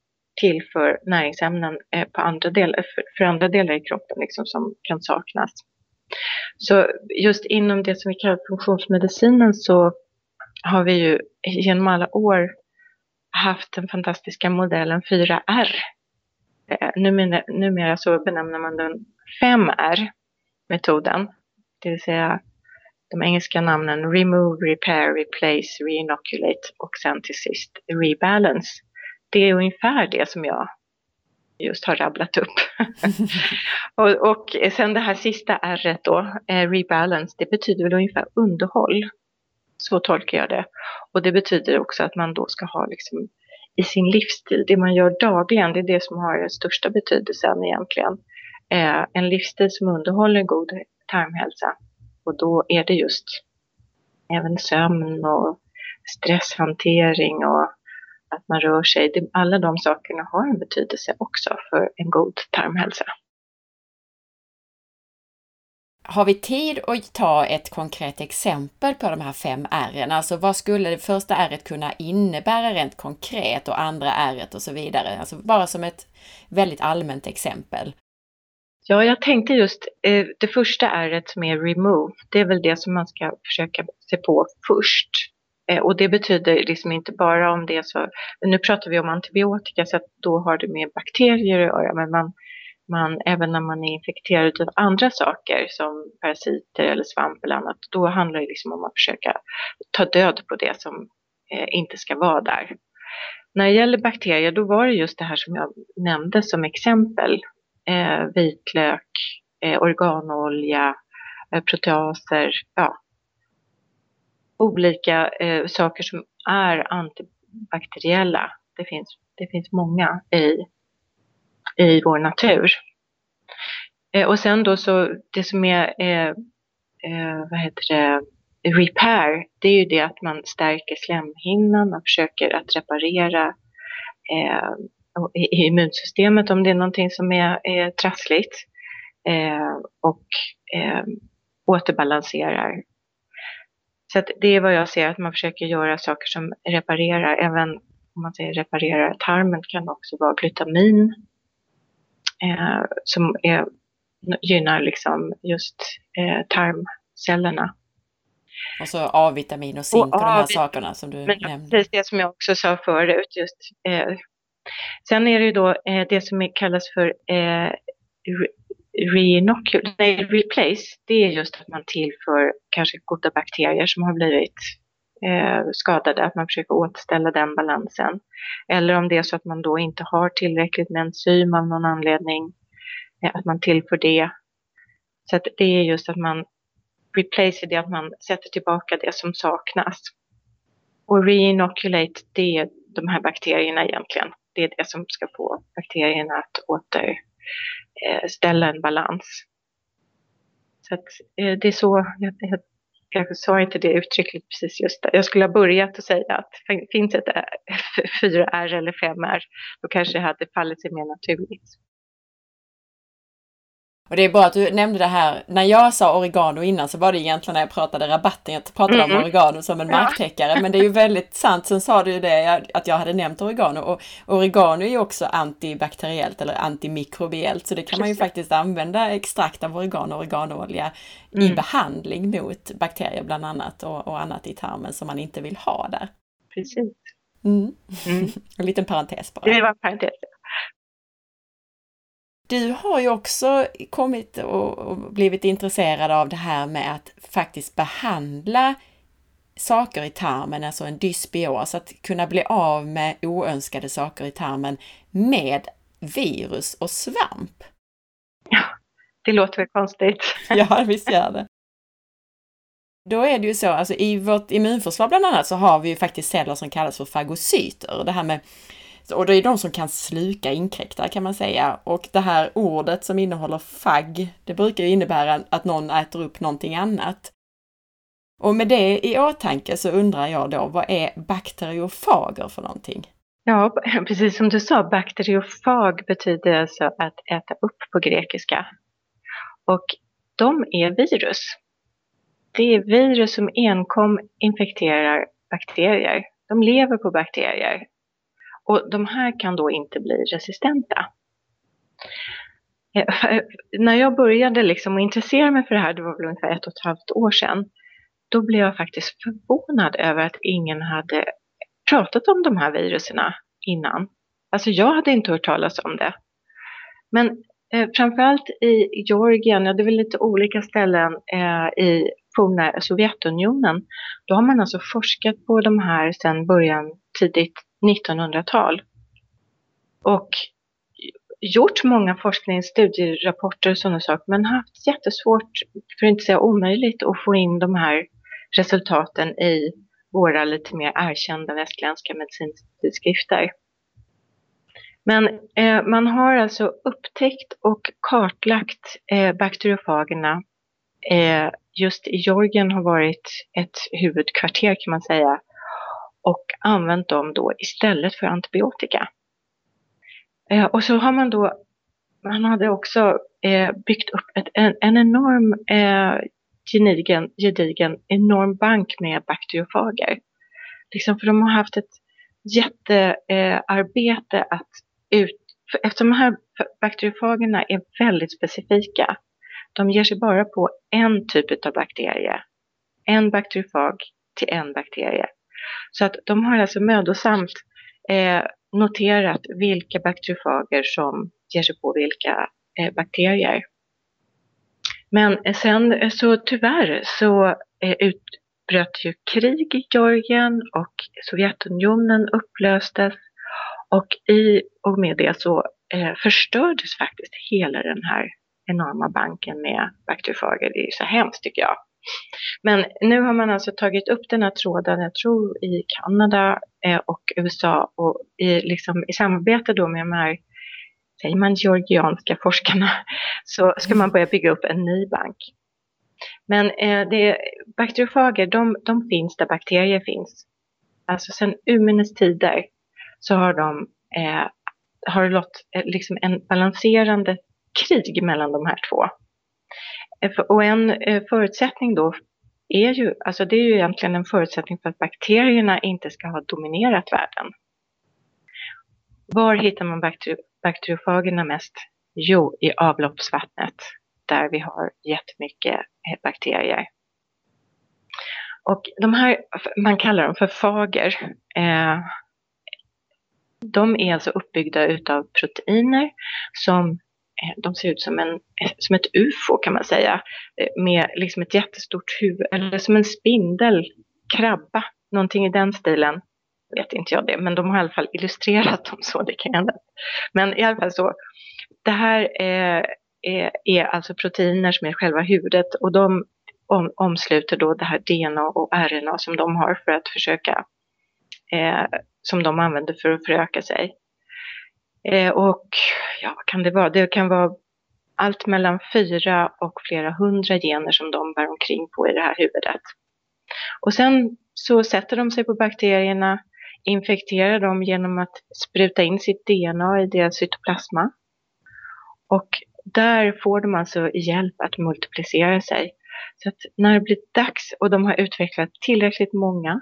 Speaker 2: tillför näringsämnen eh, på andra delar, eh, för, för, andra delar i kroppen liksom, som kan saknas. Så just inom det som vi kallar funktionsmedicinen så har vi ju genom alla år haft den fantastiska modellen 4R. Eh, numera, numera så benämner man den 5R-metoden, det vill säga de engelska namnen Remove, Repair, Replace, Reinoculate och sen till sist Rebalance. Det är ungefär det som jag just har rabblat upp. [LAUGHS] och, och sen det här sista R då, eh, Rebalance, det betyder väl ungefär underhåll. Så tolkar jag det. Och det betyder också att man då ska ha liksom i sin livsstil, det man gör dagligen, det är det som har den största betydelsen egentligen eh, en livsstil som underhåller god tarmhälsa. Och då är det just även sömn och stresshantering och att man rör sig. Alla de sakerna har en betydelse också för en god tarmhälsa.
Speaker 1: Har vi tid att ta ett konkret exempel på de här fem R? Alltså vad skulle det första R kunna innebära rent konkret och andra R och så vidare? Alltså bara som ett väldigt allmänt exempel.
Speaker 2: Ja, jag tänkte just, eh, det första R som är remove. Det är väl det som man ska försöka se på först. Eh, och det betyder liksom inte bara om det är så, nu pratar vi om antibiotika så att då har det med bakterier att göra, men man, man, även när man är infekterad av andra saker som parasiter eller svamp eller annat, då handlar det liksom om att försöka ta död på det som eh, inte ska vara där. När det gäller bakterier, då var det just det här som jag nämnde som exempel. Eh, vitlök, eh, organolja, eh, proteaser, ja. Olika eh, saker som är antibakteriella. Det finns, det finns många i, i vår natur. Eh, och sen då så, det som är, eh, eh, vad heter det, repair, det är ju det att man stärker slemhinnan, man försöker att reparera eh, i immunsystemet om det är någonting som är, är trassligt eh, och eh, återbalanserar. Så det är vad jag ser, att man försöker göra saker som reparerar, även om man säger reparerar tarmen kan också vara glutamin eh, som är, gynnar liksom just eh, tarmcellerna.
Speaker 1: Och så A-vitamin och zink och, och de här sakerna som du men, nämnde.
Speaker 2: Precis det som jag också sa förut. Just, eh. Sen är det ju då eh, det som kallas för eh, re nej, replace. Det är just att man tillför kanske goda bakterier som har blivit eh, skadade, att man försöker återställa den balansen. Eller om det är så att man då inte har tillräckligt med enzym av någon anledning, eh, att man tillför det. Så att det är just att man replace är det att man sätter tillbaka det som saknas. Och reinoculate, det är de här bakterierna egentligen. Det är det som ska få bakterierna att återställa eh, en balans. Så att, eh, det är så, jag, jag, jag sa inte det uttryckligt precis just där. Jag skulle ha börjat att säga att finns ett 4R [LAUGHS] eller 5R, då kanske det hade fallit sig mer naturligt.
Speaker 1: Och det är bra att du nämnde det här, när jag sa oregano innan så var det egentligen när jag pratade rabatten, jag pratade mm. om oregano som en marktäckare, men det är ju väldigt sant. Sen sa du ju det, att jag hade nämnt oregano och oregano är ju också antibakteriellt eller antimikrobiellt, så det kan man ju faktiskt använda extrakt av oregano och oreganoolja mm. i behandling mot bakterier bland annat och, och, annat i tarmen som man inte vill ha där.
Speaker 2: Precis.
Speaker 1: Mm. Mm. [LAUGHS] en liten parentes bara.
Speaker 2: Det var en parentes.
Speaker 1: Du har ju också kommit och blivit intresserad av det här med att faktiskt behandla saker i tarmen, alltså en dysbios, att kunna bli av med oönskade saker i tarmen med virus och svamp.
Speaker 2: Ja, det låter väl konstigt. [LAUGHS]
Speaker 1: ja, visst gör det. Då är det ju så, alltså i vårt immunförsvar bland annat så har vi ju faktiskt celler som kallas för fagocyter. Det här med och det är de som kan sluka inkräktare kan man säga. Och det här ordet som innehåller fagg, det brukar ju innebära att någon äter upp någonting annat. Och med det i åtanke så undrar jag då, vad är bakteriofager för någonting?
Speaker 2: Ja, [LAUGHS] precis som du sa, bakteriofag betyder alltså att äta upp på grekiska. Och de är virus. Det är virus som enkom infekterar bakterier. De lever på bakterier och de här kan då inte bli resistenta. Eh, [LAUGHS] när jag började liksom intressera mig för det här, det var väl ungefär ett och ett halvt år sedan, då blev jag faktiskt förvånad över att ingen hade pratat om de här viruserna innan. Alltså jag hade inte hört talas om det. Men eh, framförallt i Georgien, ja det är väl lite olika ställen eh, i forna Sovjetunionen, då har man alltså forskat på de här sedan början, tidigt 1900-tal. Och gjort många forskningsstudierapporter och sådana saker men haft jättesvårt, för att inte säga omöjligt, att få in de här resultaten i våra lite mer erkända västländska medicintidskrifter. Men eh, man har alltså upptäckt och kartlagt eh, bakteriofagerna. Eh, just i Georgien har varit ett huvudkvarter kan man säga och använt dem då istället för antibiotika. Eh, och så har man då, man hade också eh, byggt upp ett, en, en, enorm eh, gedigen, gedigen, enorm bank med bakteriofager. Liksom för de har haft ett jättearbete eh, att ut, eftersom de här bakteriofagerna är väldigt specifika, de ger sig bara på en typ av bakterie. En bakteriofag till en bakterie. Så att de har alltså mödosamt eh, noterat vilka bakteriofager som ger sig på vilka eh, bakterier. Men eh, sen eh, så tyvärr så eh, utbröt ju krig i Georgien och Sovjetunionen upplöstes och i och med det så eh, förstördes faktiskt hela den här enorma banken med bakteriofager. Det är ju så hemskt tycker jag. Men nu har man alltså tagit upp den här tråden, jag tror i Kanada eh, och USA och i, liksom, i samarbete då med de här, säger man georgianska forskarna, [LAUGHS] så ska man börja bygga upp en ny bank. Men eh, det, bakteriofager, de, de finns där bakterier finns. Alltså sedan urminnes tider så har de eh, har det låt, eh, liksom en balanserande krig mellan de här två. Eh, och en eh, förutsättning då är ju, alltså det är ju egentligen en förutsättning för att bakterierna inte ska ha dominerat världen. Var hittar man bakteri bakteriofagerna mest? Jo, i avloppsvattnet där vi har jättemycket eh, bakterier. Och de här, man kallar dem för fager. Eh, de är alltså uppbyggda utav proteiner som Eh, de ser ut som, en, eh, som ett ufo kan man säga. Eh, med liksom ett jättestort huvud, eller som en spindel, krabba, någonting i den stilen. Vet inte jag det, men de har i alla fall illustrerat dem så, det kan jag Men i alla fall så, det här är, är, är alltså proteiner som är själva huvudet och de om, omsluter då det här DNA och RNA som de har för att försöka eh, som de använder för att föröka sig. Eh, och ja, vad kan det vara? Det kan vara allt mellan fyra och flera hundra gener som de bär omkring på i det här huvudet. Och sen så sätter de sig på bakterierna, infekterar dem genom att spruta in sitt DNA i deras cytoplasma. Och där får de alltså hjälp att multiplicera sig. Så att när det blir dags och de har utvecklat tillräckligt många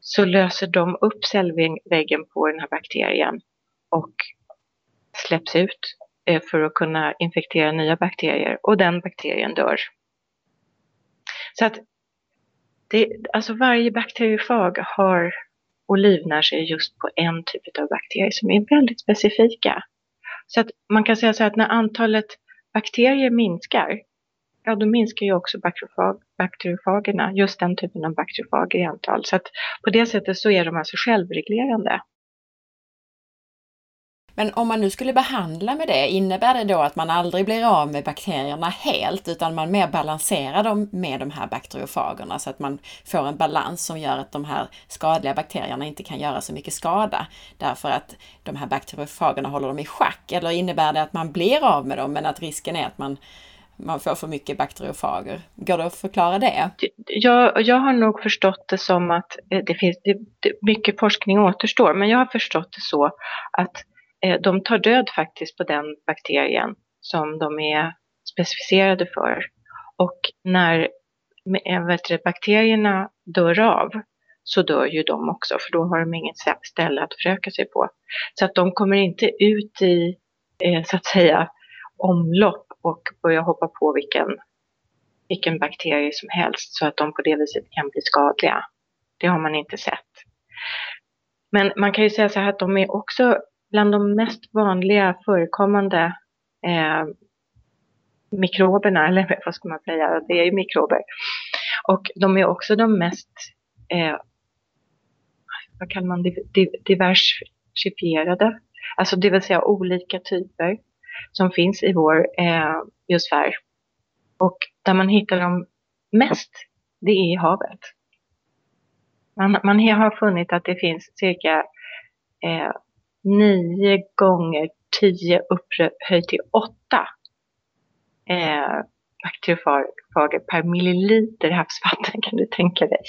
Speaker 2: så löser de upp cellväggen på den här bakterien och släpps ut eh, för att kunna infektera nya bakterier och den bakterien dör. Så att det, alltså varje bakteriefag har och livnär sig just på en typ av bakterier som är väldigt specifika. Så att man kan säga så här att när antalet bakterier minskar ja då minskar ju också bakteriofag, bakteriofagerna, just den typen av bakteriofager i antal. Så att på det sättet så är de alltså självreglerande.
Speaker 1: Men om man nu skulle behandla med det, innebär det då att man aldrig blir av med bakterierna helt utan man mer balanserar dem med de här bakteriofagerna så att man får en balans som gör att de här skadliga bakterierna inte kan göra så mycket skada därför att de här bakteriofagerna håller dem i schack? Eller innebär det att man blir av med dem men att risken är att man man får för mycket bakteriofager. Går det att förklara det?
Speaker 2: Jag, jag har nog förstått det som att eh, det finns det, mycket forskning återstår, men jag har förstått det så att Eh, de tar död faktiskt på den bakterien som de är specificerade för. Och när eh, vet du, bakterierna dör av så dör ju de också, för då har de inget ställe att föröka sig på. Så att de kommer inte ut i, eh, så att säga, omlopp och börja hoppa på vilken, vilken bakterie som helst så att de på det viset kan bli skadliga. Det har man inte sett. Men man kan ju säga så här att de är också bland de mest vanliga förekommande eh, mikroberna, eller [LAUGHS] vad ska man säga, det är ju mikrober. Och de är också de mest, eh, vad kallar man diversifierade, alltså det vill säga olika typer som finns i vår eh, biosfär. Och där man hittar dem mest, det är i havet. Man, man har funnit att det finns cirka eh, nio gånger tio upphöjt till åtta eh, bakteriofager per milliliter havsvatten kan du tänka dig.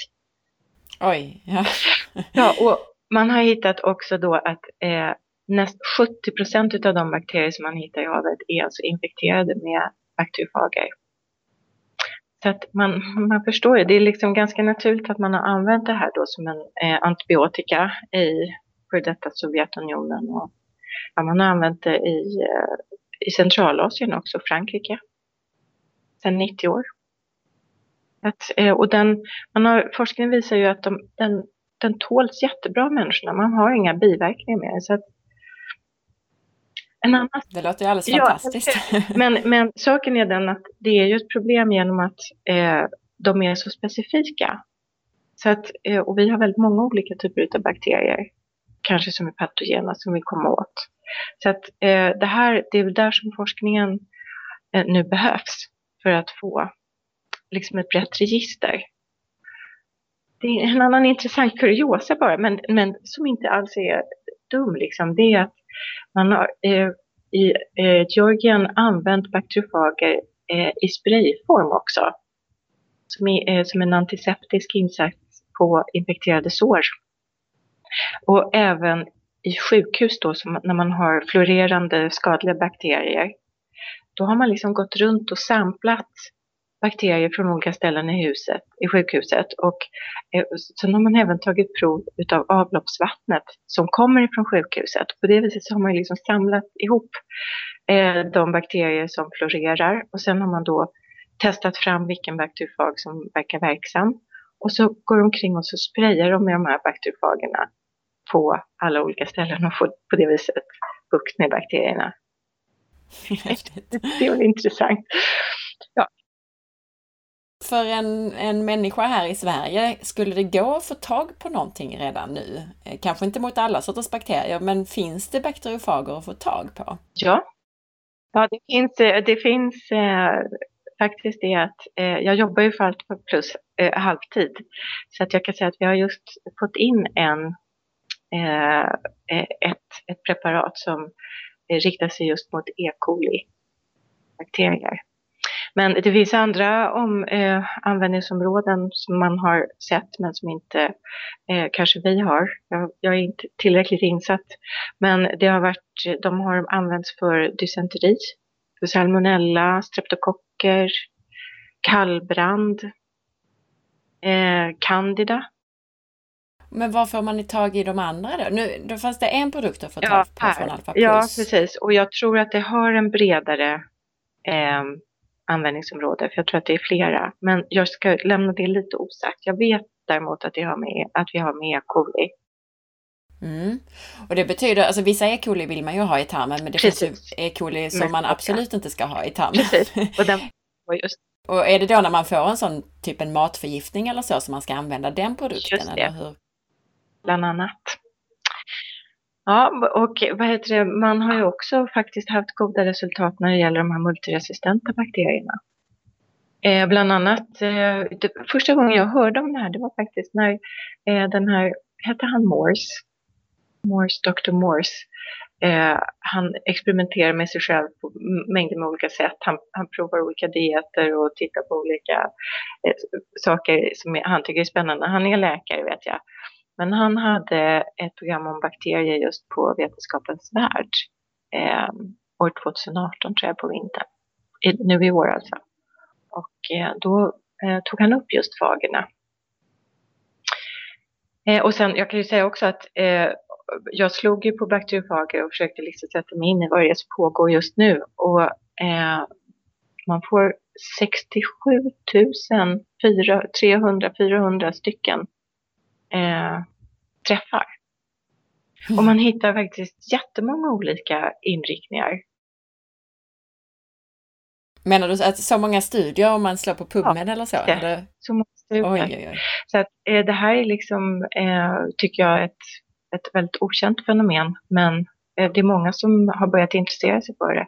Speaker 1: Oj, ja. [LAUGHS]
Speaker 2: ja, och man har hittat också då att eh, näst 70 procent av de bakterier som man hittar i havet är alltså infekterade med bakteriofager. Så att man, man förstår ju, det är liksom ganska naturligt att man har använt det här då som en eh, antibiotika i för detta Sovjetunionen och ja, man har använt det i, eh, i Centralasien också, Frankrike, sedan 90 år. Att, eh, och den, man har, forskningen visar ju att de, den, den tåls jättebra av människorna, man har inga biverkningar med det.
Speaker 1: en annan... Det låter ju alldeles ja, fantastiskt. [LAUGHS]
Speaker 2: Men, men saken är den att det är ju ett problem genom att eh, de är så specifika. Så att, eh, och vi har väldigt många olika typer av bakterier, kanske som är patogena, som vi kommer åt. Så att eh, det här, det är där som forskningen eh, nu behövs för att få liksom ett brett register. Det är en annan intressant kuriosa bara, men, men som inte alls är dum, liksom, det är att man har eh, i eh, Georgien använt bakteriofager eh, i sprayform också. Som, är, eh, som en antiseptisk insats på infekterade sår. Och även i sjukhus då, som, när man har florerande skadliga bakterier, då har man liksom gått runt och samplat bakterier från olika ställen i huset, i sjukhuset. Och eh, sen har man även tagit prov utav avloppsvattnet som kommer ifrån sjukhuset. På det viset så har man liksom samlat ihop eh, de bakterier som florerar och sen har man då testat fram vilken bakteriefag som verkar verksam. Och så går de omkring och så sprayar de med de här bakteriefagerna på alla olika ställen och får på det viset bukt med bakterierna. [LAUGHS] det var intressant. Ja.
Speaker 1: För en, en människa här i Sverige, skulle det gå att få tag på någonting redan nu? Eh, kanske inte mot alla sorters bakterier, men finns det bakteriofager att få tag på?
Speaker 2: Ja, ja det finns, eh, det finns eh, faktiskt det att eh, jag jobbar ju för allt plus eh, halvtid. Så att jag kan säga att vi har just fått in en, Eh, eh, ett, ett preparat som riktar sig just mot E. coli-bakterier. Men det finns andra om, eh, användningsområden som man har sett men som inte eh, kanske vi har. Jag, jag, är inte tillräckligt insatt. Men det har varit, de har använts för dysenteri, för salmonella, streptokocker, kallbrand, eh, candida.
Speaker 1: Men vad får man tag i de andra då? Nu, då fanns det en produkt att få tag på från Alpha Plus.
Speaker 2: Ja, precis. Och jag tror att det har en bredare eh, användningsområde, för jag tror att det är flera. Men jag ska lämna det lite osagt. Jag vet däremot att, det har med, att vi har med E. coli.
Speaker 1: Mm. Och det betyder, alltså vissa E. coli vill man ju ha i tarmen, men det Precis. finns ju E. coli som man absolut inte ska ha i tarmen.
Speaker 2: Precis. Och, den, [LAUGHS]
Speaker 1: och, just. och är det då när man får en sån typ en matförgiftning eller så som man ska använda den produkten? Just det. Eller hur?
Speaker 2: Bland annat. Ja, och vad heter det, man har ju också faktiskt haft goda resultat när det gäller de här multiresistenta bakterierna. Eh, bland annat, eh, det, första gången jag hörde om det här, det var faktiskt när eh, den här, hette han Morse? Morse, Dr. Morse. Eh, han experimenterar med sig själv på mängder med olika sätt. Han, han provar olika dieter och tittar på olika eh, saker som han tycker är spännande. Han är läkare vet jag. Men han hade ett program om bakterier just på Vetenskapens värld eh, år 2018 tror jag på vintern. I, nu i år alltså. Och eh, då eh, tog han upp just fagerna. Eh, och sen, jag kan ju säga också att eh, jag slog ju på bakteriofager och försökte liksom sätta mig in i vad det är som pågår just nu. Och eh, man får 67 300-400 stycken eh, träffar. Mm. Och man hittar faktiskt jättemånga olika inriktningar.
Speaker 1: Menar du att så många studier om man slår på PubMed ja, eller så? Eller?
Speaker 2: så många studier. Oj, oj, oj. Så att, eh, det här är liksom, eh, tycker jag, ett, ett väldigt okänt fenomen. Men eh, det är många som har börjat intressera sig för det.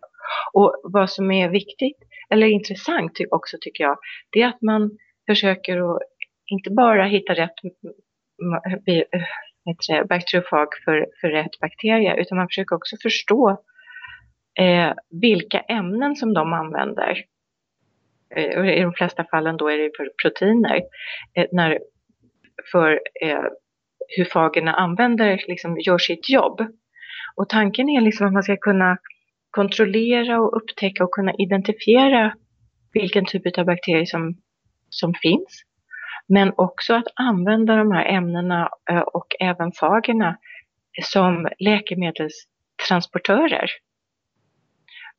Speaker 2: Och vad som är viktigt, eller intressant också tycker jag, det är att man försöker att inte bara hitta rätt Eh, bakteriofag för, för rätt bakterie, utan man försöker också förstå eh, vilka ämnen som de använder. Eh, I de flesta fallen då är det för proteiner. Eh, när, för eh, hur fagerna använder, liksom gör sitt jobb. Och tanken är liksom att man ska kunna kontrollera och upptäcka och kunna identifiera vilken typ av bakterier som, som finns men också att använda de här ämnena eh, och även fagerna som läkemedels, transportörer.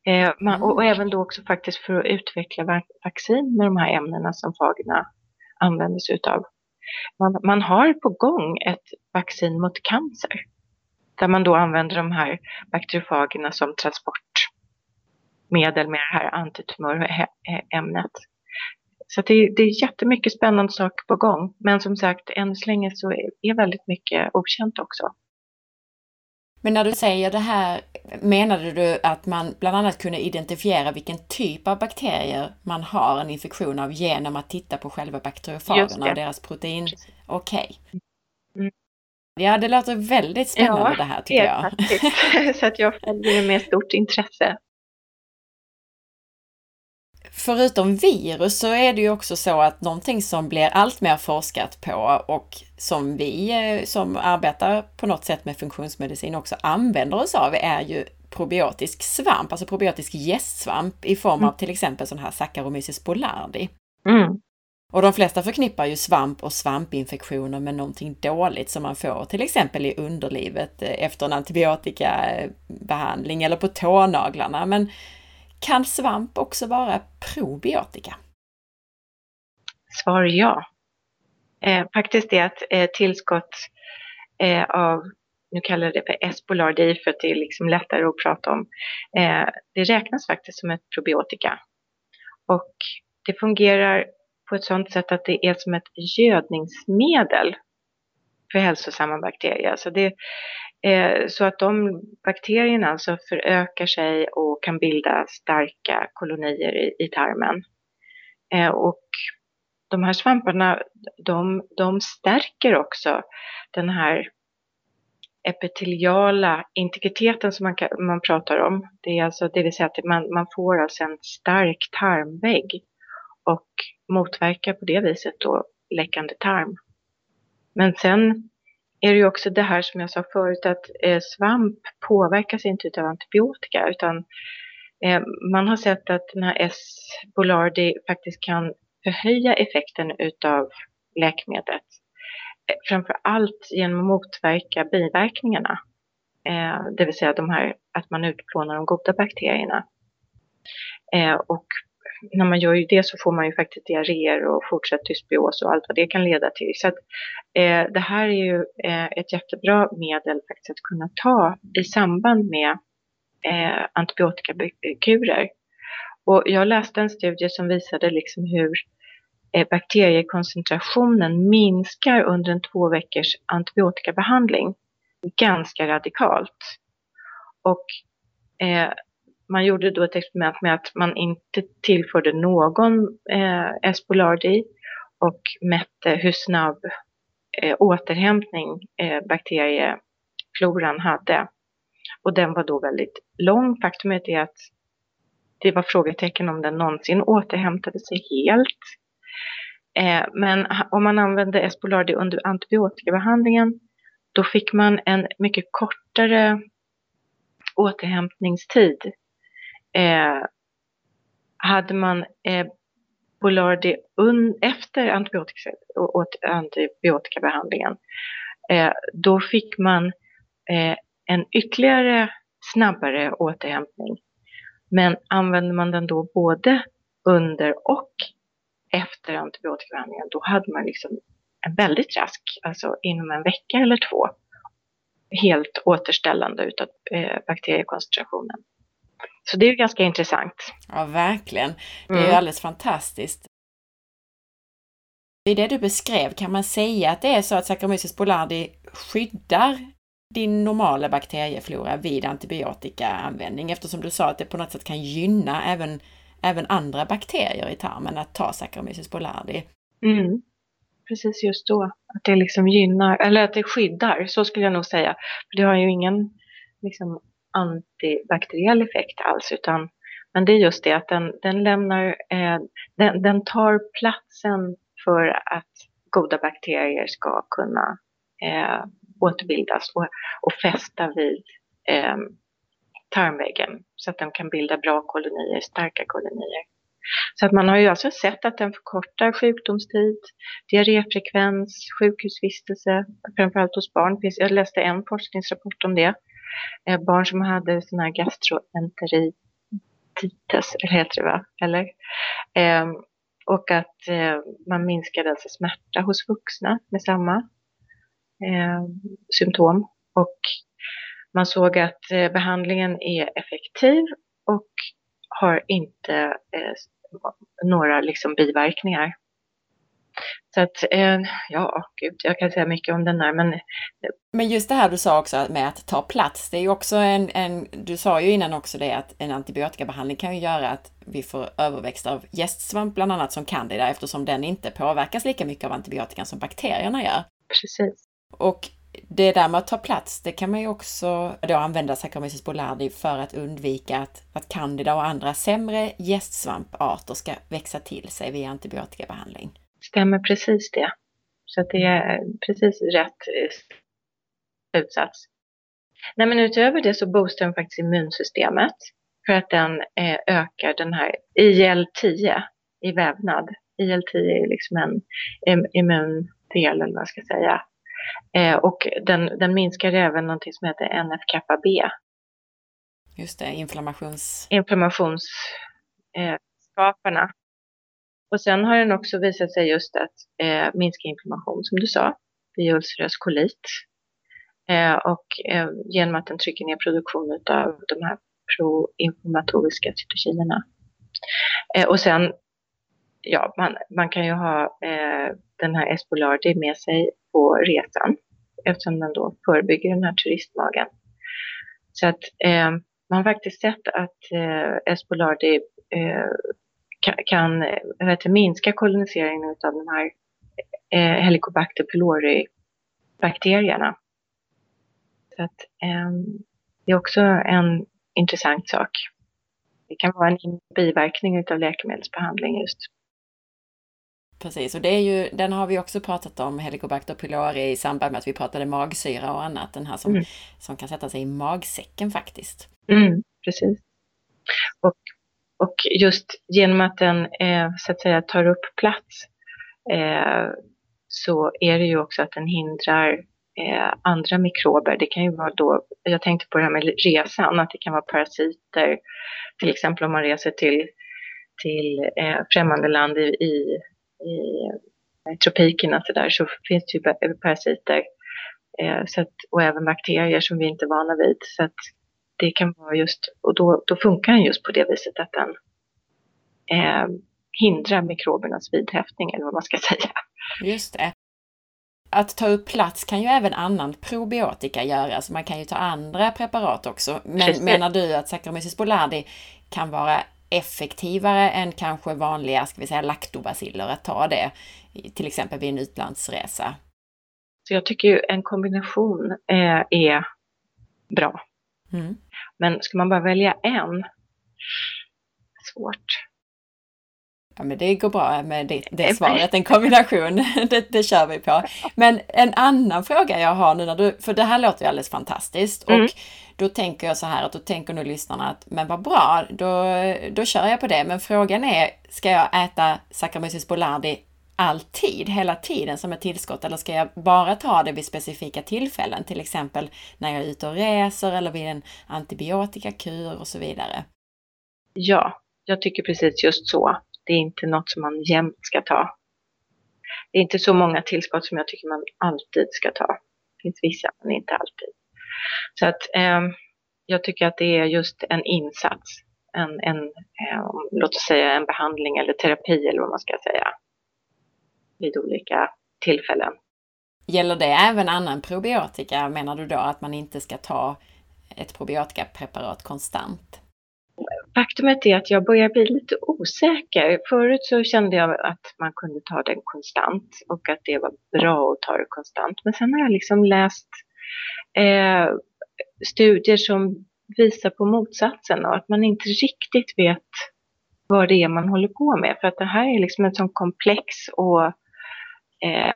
Speaker 2: Eh, man, och, och, även då också faktiskt för att utveckla vaccin med de här ämnena som fagerna använder sig utav. Man, man har på gång ett vaccin mot cancer där man då använder de här bakteriofagerna som transportmedel med det här antitumörämnet. Så det, det är jättemycket spännande saker på gång. Men som sagt, än så länge så är väldigt mycket okänt också.
Speaker 1: Men när du säger det här, menade du att man bland annat kunde identifiera vilken typ av bakterier man har en infektion av genom att titta på själva bakteriofagerna och deras protein? Okej. Okay. Mm. Ja, det låter väldigt spännande ja, det här tycker jag.
Speaker 2: Faktiskt. [LAUGHS] så att jag följer det med stort intresse.
Speaker 1: Förutom virus så är det ju också så att någonting som blir allt mer forskat på och som vi eh, som arbetar på något sätt med funktionsmedicin också använder oss av är ju probiotisk svamp, alltså probiotisk gästsvamp i form av mm. till exempel sån här Saccharomyces boulardii. Mm. Och de flesta förknippar ju svamp och svampinfektioner med någonting dåligt som man får till exempel i underlivet eh, efter en antibiotikabehandling eller på tånaglarna. Men kan svamp också vara probiotika?
Speaker 2: Svar ja. Eh, faktiskt är att eh, tillskott eh, av, nu kallar jag det för espolardi för att det är liksom lättare att prata om, eh, det räknas faktiskt som ett probiotika. Och det fungerar på ett sådant sätt att det är som ett gödningsmedel för hälsosamma bakterier. Så det, Eh, så att de bakterierna alltså förökar sig och kan bilda starka kolonier i, i tarmen. Eh, och de här svamparna, de, de stärker också den här epiteliala integriteten som man, man pratar om. Det, är alltså, det vill säga att man, man får alltså en stark tarmvägg och motverkar på det viset då läckande tarm. Men sen är det ju också det här som jag sa förut att eh, svamp påverkas inte av antibiotika utan eh, man har sett att den här S. bolardi faktiskt kan förhöja effekten utav läkemedlet. Eh, Framför allt genom att motverka biverkningarna. Det vill säga de här, att man utplånar de goda bakterierna. Och när man gör ju det så får man ju faktiskt diarréer och fortsatt dysbios och allt vad det kan leda till. Så att, eh, det här är ju eh, ett jättebra medel faktiskt att kunna ta i samband med eh, antibiotikakurer. Och jag läste en studie som visade liksom hur eh, bakteriekoncentrationen minskar under en två veckors antibiotikabehandling ganska radikalt. Och eh, man gjorde då ett experiment med att man inte tillförde någon eh, Espolardi och mätte hur snabb eh, återhämtning eh, bakteriefloran hade. Och den var då väldigt lång. Faktumet är att det var frågetecken om den någonsin återhämtade sig helt. Eh, men om man använde Espolardi under antibiotikabehandlingen då fick man en mycket kortare återhämtningstid eh, hade man eh, Bolardi efter antibiotika, antibiotikabehandlingen, eh, då fick man eh, en ytterligare snabbare återhämtning. Men använde man den då både under och efter antibiotikabehandlingen, då hade man liksom en väldigt rask, alltså inom en vecka eller två, helt återställande utav eh, bakteriekoncentrationen. Så det är ju ganska intressant.
Speaker 1: Ja, verkligen. Det är mm. ju alldeles fantastiskt. I det du beskrev, kan man säga att det är så att Saccharomyces boulardii skyddar din normala bakterieflora vid antibiotikaanvändning eftersom du sa att det på något sätt kan gynna även, även andra bakterier i tarmen att ta Saccharomyces boulardii.
Speaker 2: Mm. Precis just då, att det liksom gynnar, eller att det skyddar, så skulle jag nog säga. För det har ju ingen liksom, antibakteriell effekt alls, utan men det är just det att den, den lämnar, eh, den, den, tar platsen för att goda bakterier ska kunna eh, återbildas och, och fästa vid eh, tarmväggen så att de kan bilda bra kolonier, starka kolonier. Så att man har ju alltså sett att den förkortar sjukdomstid, diarréfrekvens, sjukhusvistelse, framförallt hos barn. Jag läste en forskningsrapport om det Eh, barn som hade sån här gastroenteritis, eller heter det va? Eller? Eh, och att eh, man minskade alltså smärta hos vuxna med samma eh, symptom. Och man såg att eh, behandlingen är effektiv och har inte eh, några liksom, biverkningar. Så att, eh, ja, gud, jag kan säga mycket om den där, men...
Speaker 1: Men just det här du sa också med att ta plats, det är ju också en, en du sa ju innan också det att en antibiotikabehandling kan ju göra att vi får överväxt av gästsvamp bland annat som candida eftersom den inte påverkas lika mycket av antibiotikan som bakterierna gör.
Speaker 2: Precis.
Speaker 1: Och det där med att ta plats, det kan man ju också då använda Saccharomyces boulardii för att undvika att, att candida och andra sämre gästsvamparter ska växa till sig vid antibiotikabehandling.
Speaker 2: Stämmer precis det. Så det är precis rätt slutsats. Nej, men utöver det så boostar den faktiskt immunsystemet för att den eh, ökar den här IL-10 i vävnad. IL-10 är liksom en immundel, eller vad jag ska säga, Eh, och den, den minskar även någonting som heter NF-kappa-B.
Speaker 1: Just det, inflammations...
Speaker 2: Inflammationsskaparna. Eh, och sen har den också visat sig just att eh, minska inflammation, som du sa, vid ulcerös kolit. Eh, och eh, genom att den trycker ner produktionen av de här proinflammatoriska cytokinerna. Eh, och sen, ja, man, man kan ju ha eh, den här Espolardi med sig på resan eftersom den då förebygger den här turistmagen. Så att eh, man har faktiskt sett att eh, Espolardi eh, kan, vet, minska koloniseringen av de här eh, Helicobacter pylori bakterierna. Så att, eh, det är också en intressant sak. Det kan vara en biverkning av läkemedelsbehandling just.
Speaker 1: Precis, och det är ju, den har vi också pratat om, Helicobacter pylori, i samband med att vi pratade magsyra och annat. Den här som, mm. som kan sätta sig i magsäcken faktiskt.
Speaker 2: Mm, precis. Och, och just genom att den eh, så att säga tar upp plats eh, så är det ju också att den hindrar eh, andra mikrober. Det kan ju vara då, jag tänkte på det här med resan, att det kan vara parasiter, till exempel om man reser till, till eh, främmande land i, i i eh, tropikerna så, där, så finns det ju parasiter eh, så att, och även bakterier som vi inte är vana vid. Så att det kan vara just, och då, då funkar den just på det viset att den eh, hindrar mikrobernas vidhäftning eller vad man ska [LAUGHS] säga.
Speaker 1: Just det. Att ta upp plats kan ju även annan probiotika göra, så man kan ju ta andra preparat också. Men menar du att Saccharomyces boulardii kan vara effektivare än kanske vanliga, ska vi säga laktobaciller, att ta det till exempel vid en utlandsresa?
Speaker 2: Så jag tycker ju en kombination eh, är bra. Mm. Men ska man bara välja en? Svårt.
Speaker 1: Ja, men det går bra med det, det svaret, en [LAUGHS] kombination. [LAUGHS] det, det kör vi på. Men en annan fråga jag har nu när du, för det här låter ju alldeles fantastiskt mm. och då tänker jag så här att då tänker nu lyssnarna att men vad bra, då, då kör jag på det. Men frågan är, ska jag äta Saccharomyces boulardii alltid, hela tiden som ett tillskott eller ska jag bara ta det vid specifika tillfällen, till exempel när jag är ute och reser eller vid en antibiotikakur och så vidare?
Speaker 2: Ja, jag tycker precis just så. Det är inte något som man jämt ska ta. Det är inte så många tillskott som jag tycker man alltid ska ta. Det finns vissa, men inte alltid. Så att eh, jag tycker att det är just en insats, en, en eh, låt oss säga en behandling eller terapi eller vad man ska säga vid olika tillfällen.
Speaker 1: Gäller det även annan probiotika? Menar du då att man inte ska ta ett probiotikapreparat konstant?
Speaker 2: Faktumet är att jag börjar bli lite osäker. Förut så kände jag att man kunde ta den konstant och att det var bra att ta det konstant. Men sen har jag liksom läst eh, studier som visar på motsatsen och att man inte riktigt vet vad det är man håller på med. För att det här är liksom ett sånt komplex och eh,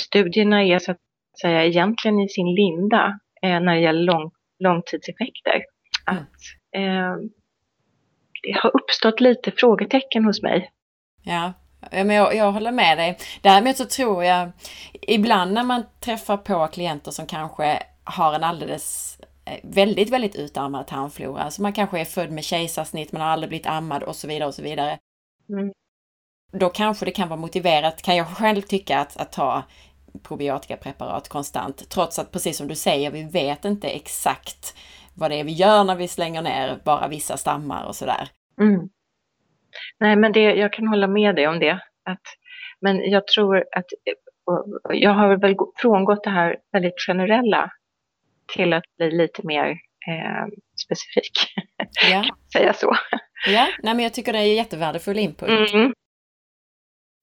Speaker 2: studierna är så att säga egentligen i sin linda eh, när det gäller lång, långtidseffekter. Mm. Att eh, det har uppstått lite frågetecken hos mig.
Speaker 1: Ja, men jag, jag håller med dig. Däremot så tror jag ibland när man träffar på klienter som kanske har en alldeles eh, väldigt, väldigt utarmad tarmflora. Alltså man kanske är född med kejsarsnitt, man har aldrig blivit ammad och så vidare och så vidare. Mm. Då kanske det kan vara motiverat, kan jag själv tycka, att, att ta probiotikapreparat konstant. Trots att precis som du säger, vi vet inte exakt vad det är vi gör när vi slänger ner bara vissa stammar och sådär. Mm.
Speaker 2: Nej, men det, jag kan hålla med dig om det. Att, men jag tror att jag har väl frångått det här väldigt generella till att bli lite mer eh, specifik. Ja. [LAUGHS] kan man säga så.
Speaker 1: Ja, nej, men jag tycker det är jättevärdefull input. Mm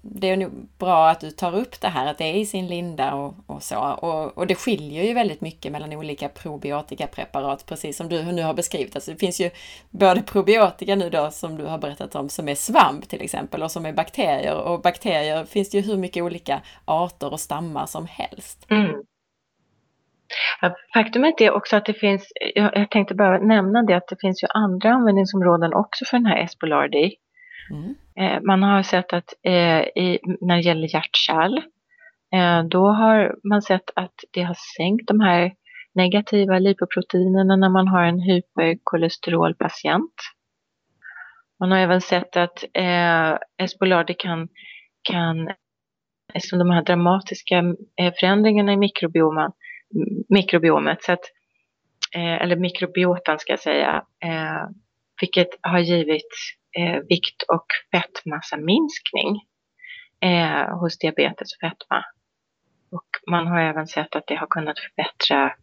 Speaker 1: det är nog bra att du tar upp det här att det är i sin linda och, och så. Och, och, det skiljer ju väldigt mycket mellan olika probiotikapreparat, precis som du nu har beskrivit. Alltså det finns ju både probiotika nu då som du har berättat om som är svamp till exempel och som är bakterier. Och bakterier finns det ju hur mycket olika arter och stammar som helst. Mm.
Speaker 2: faktumet är också att det finns, jag, tänkte bara nämna det, att det finns ju andra användningsområden också för den här Espolardi. Mm. Eh, man har sett att eh, i, när det gäller hjärtkärl, eh, då har man sett att det har sänkt de här negativa lipoproteinerna när man har en hyperkolesterolpatient. Man har även sett att eh, Espolardi kan, kan, eftersom de här dramatiska förändringarna i mikrobioman, mikrobiomet, så att, eh, eller mikrobiotan ska jag säga, eh, vilket har givit eh, vikt och fettmassaminskning eh, hos diabetes och fetma. Och man har även sett att det har kunnat förbättra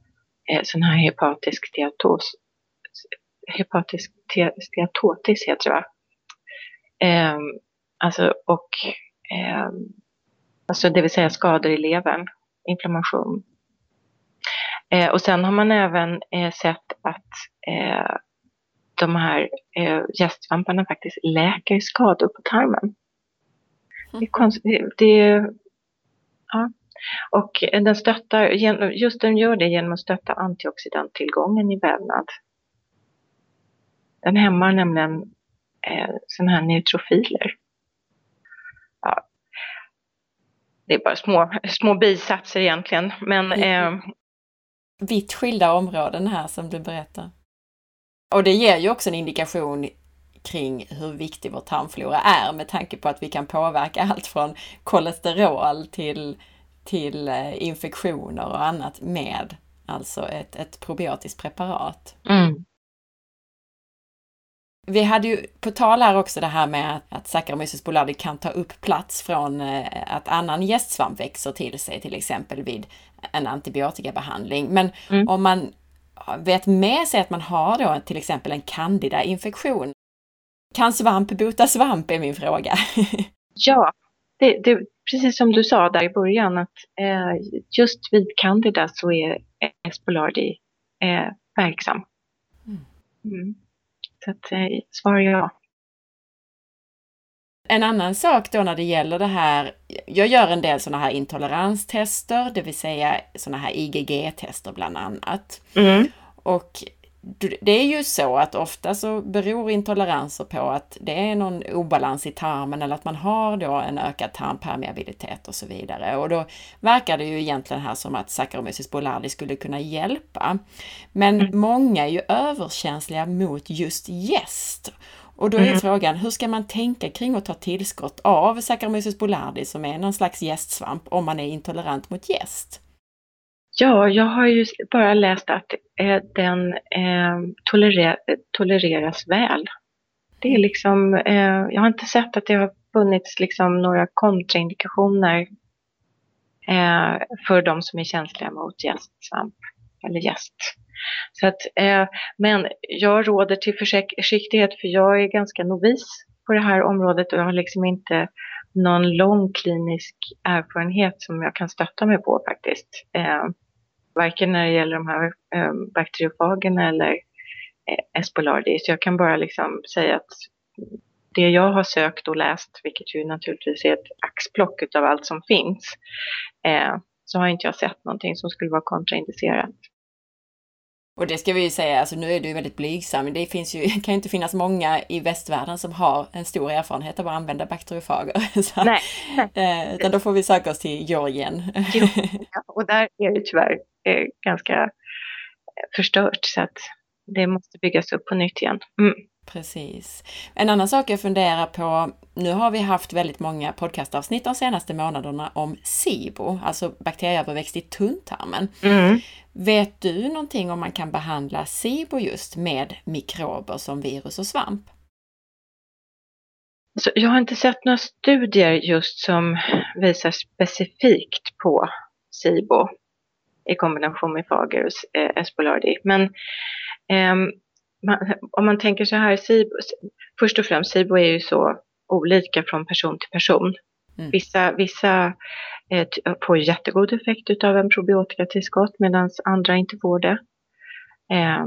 Speaker 2: eh, sån här hepatisk steatos, hepatisk steatotis heter det va? Eh, alltså, och, eh, alltså det vill säga skador i levern, inflammation. Eh, och sen har man även eh, sett att eh, de här eh, gästsvamparna faktiskt läker skador på tarmen. Det är konstigt. Det, ja. Och den stöttar, just den gör det genom att stötta antioxidanttillgången i vävnad. Den hämmar nämligen eh, sådana här neutrofiler. Ja. Det är bara små, små bisatser egentligen. Men, eh,
Speaker 1: Vitt skilda områden här som du berättar. Och det ger ju också en indikation kring hur viktig vår tarmflora är med tanke på att vi kan påverka allt från kolesterol till, till eh, infektioner och annat med alltså ett, ett probiotiskt preparat. Mm. Vi hade ju på tal här också det här med att Saccharomyces boulardii kan ta upp plats från eh, att annan gästsvamp växer till sig, till exempel vid en antibiotikabehandling. Men mm. om man vet med sig att man har då till exempel en candida-infektion. Kan svamp bota svamp är min fråga. [LAUGHS]
Speaker 2: ja, det, det, precis som du sa där i början att eh, just vid candida så är Espolardi eh, verksam. Mm. Mm. Så att eh, svar ja.
Speaker 1: En annan sak då när det gäller det här, jag gör en del sådana här intoleranstester, det vill säga sådana här IgG-tester bland annat. Mm. Och det är ju så att ofta så beror intoleranser på att det är någon obalans i tarmen eller att man har då en ökad tarmpermeabilitet och så vidare. Och då verkar det ju egentligen här som att Saccharomyces boulardii skulle kunna hjälpa. Men mm. många är ju överkänsliga mot just jäst. Och då är mm. frågan, hur ska man tänka kring att ta tillskott av Saccharomyces boulardii som är någon slags jästsvamp om man är intolerant mot jäst?
Speaker 2: Ja, jag har ju bara läst att eh, den eh, tolerer tolereras väl. Det är mm. liksom, eh, jag har inte sett att det har funnits liksom några kontraindikationer eh, för de som är känsliga mot jästsvamp eller jäst. Så att, eh, men jag råder till försiktighet för jag är ganska novis på det här området och jag har liksom inte någon lång klinisk erfarenhet som jag kan stötta mig på faktiskt. Eh, varken när det gäller de här eh, bakteriofagerna eller eh, Espolardi. Så jag kan bara liksom säga att det jag har sökt och läst, vilket ju naturligtvis är ett axplock av allt som finns, eh, så har inte jag sett någonting som skulle vara kontraindicerat.
Speaker 1: Och det ska vi ju säga, alltså nu är du väldigt blygsam, det finns ju, [LAUGHS] kan ju inte finnas många i västvärlden som har en stor erfarenhet av att använda bakteriofager. [LAUGHS] Så, nej, nej. Eh, utan då får vi söka oss till Georgien. [LAUGHS]
Speaker 2: Ja, och där är det tyvärr eh, ganska förstört så att det måste byggas upp på nytt igen. Mm.
Speaker 1: Precis. En annan sak jag funderar på, nu har vi haft väldigt många podcastavsnitt de senaste månaderna om SIBO, alltså bakterieöverväxt i tunntarmen. Mm. Vet du någonting om man kan behandla SIBO just med mikrober som virus och svamp?
Speaker 2: Så jag har inte sett några studier just som visar specifikt på SIBO i kombination med Fagerus eh, Espolardi. Men eh, man, om man tänker så här, SIBO, först och främst SIBO är ju så olika från person till person. Mm. Vissa, vissa eh, får jättegod effekt av en probiotikatillskott medan andra inte får det. Eh,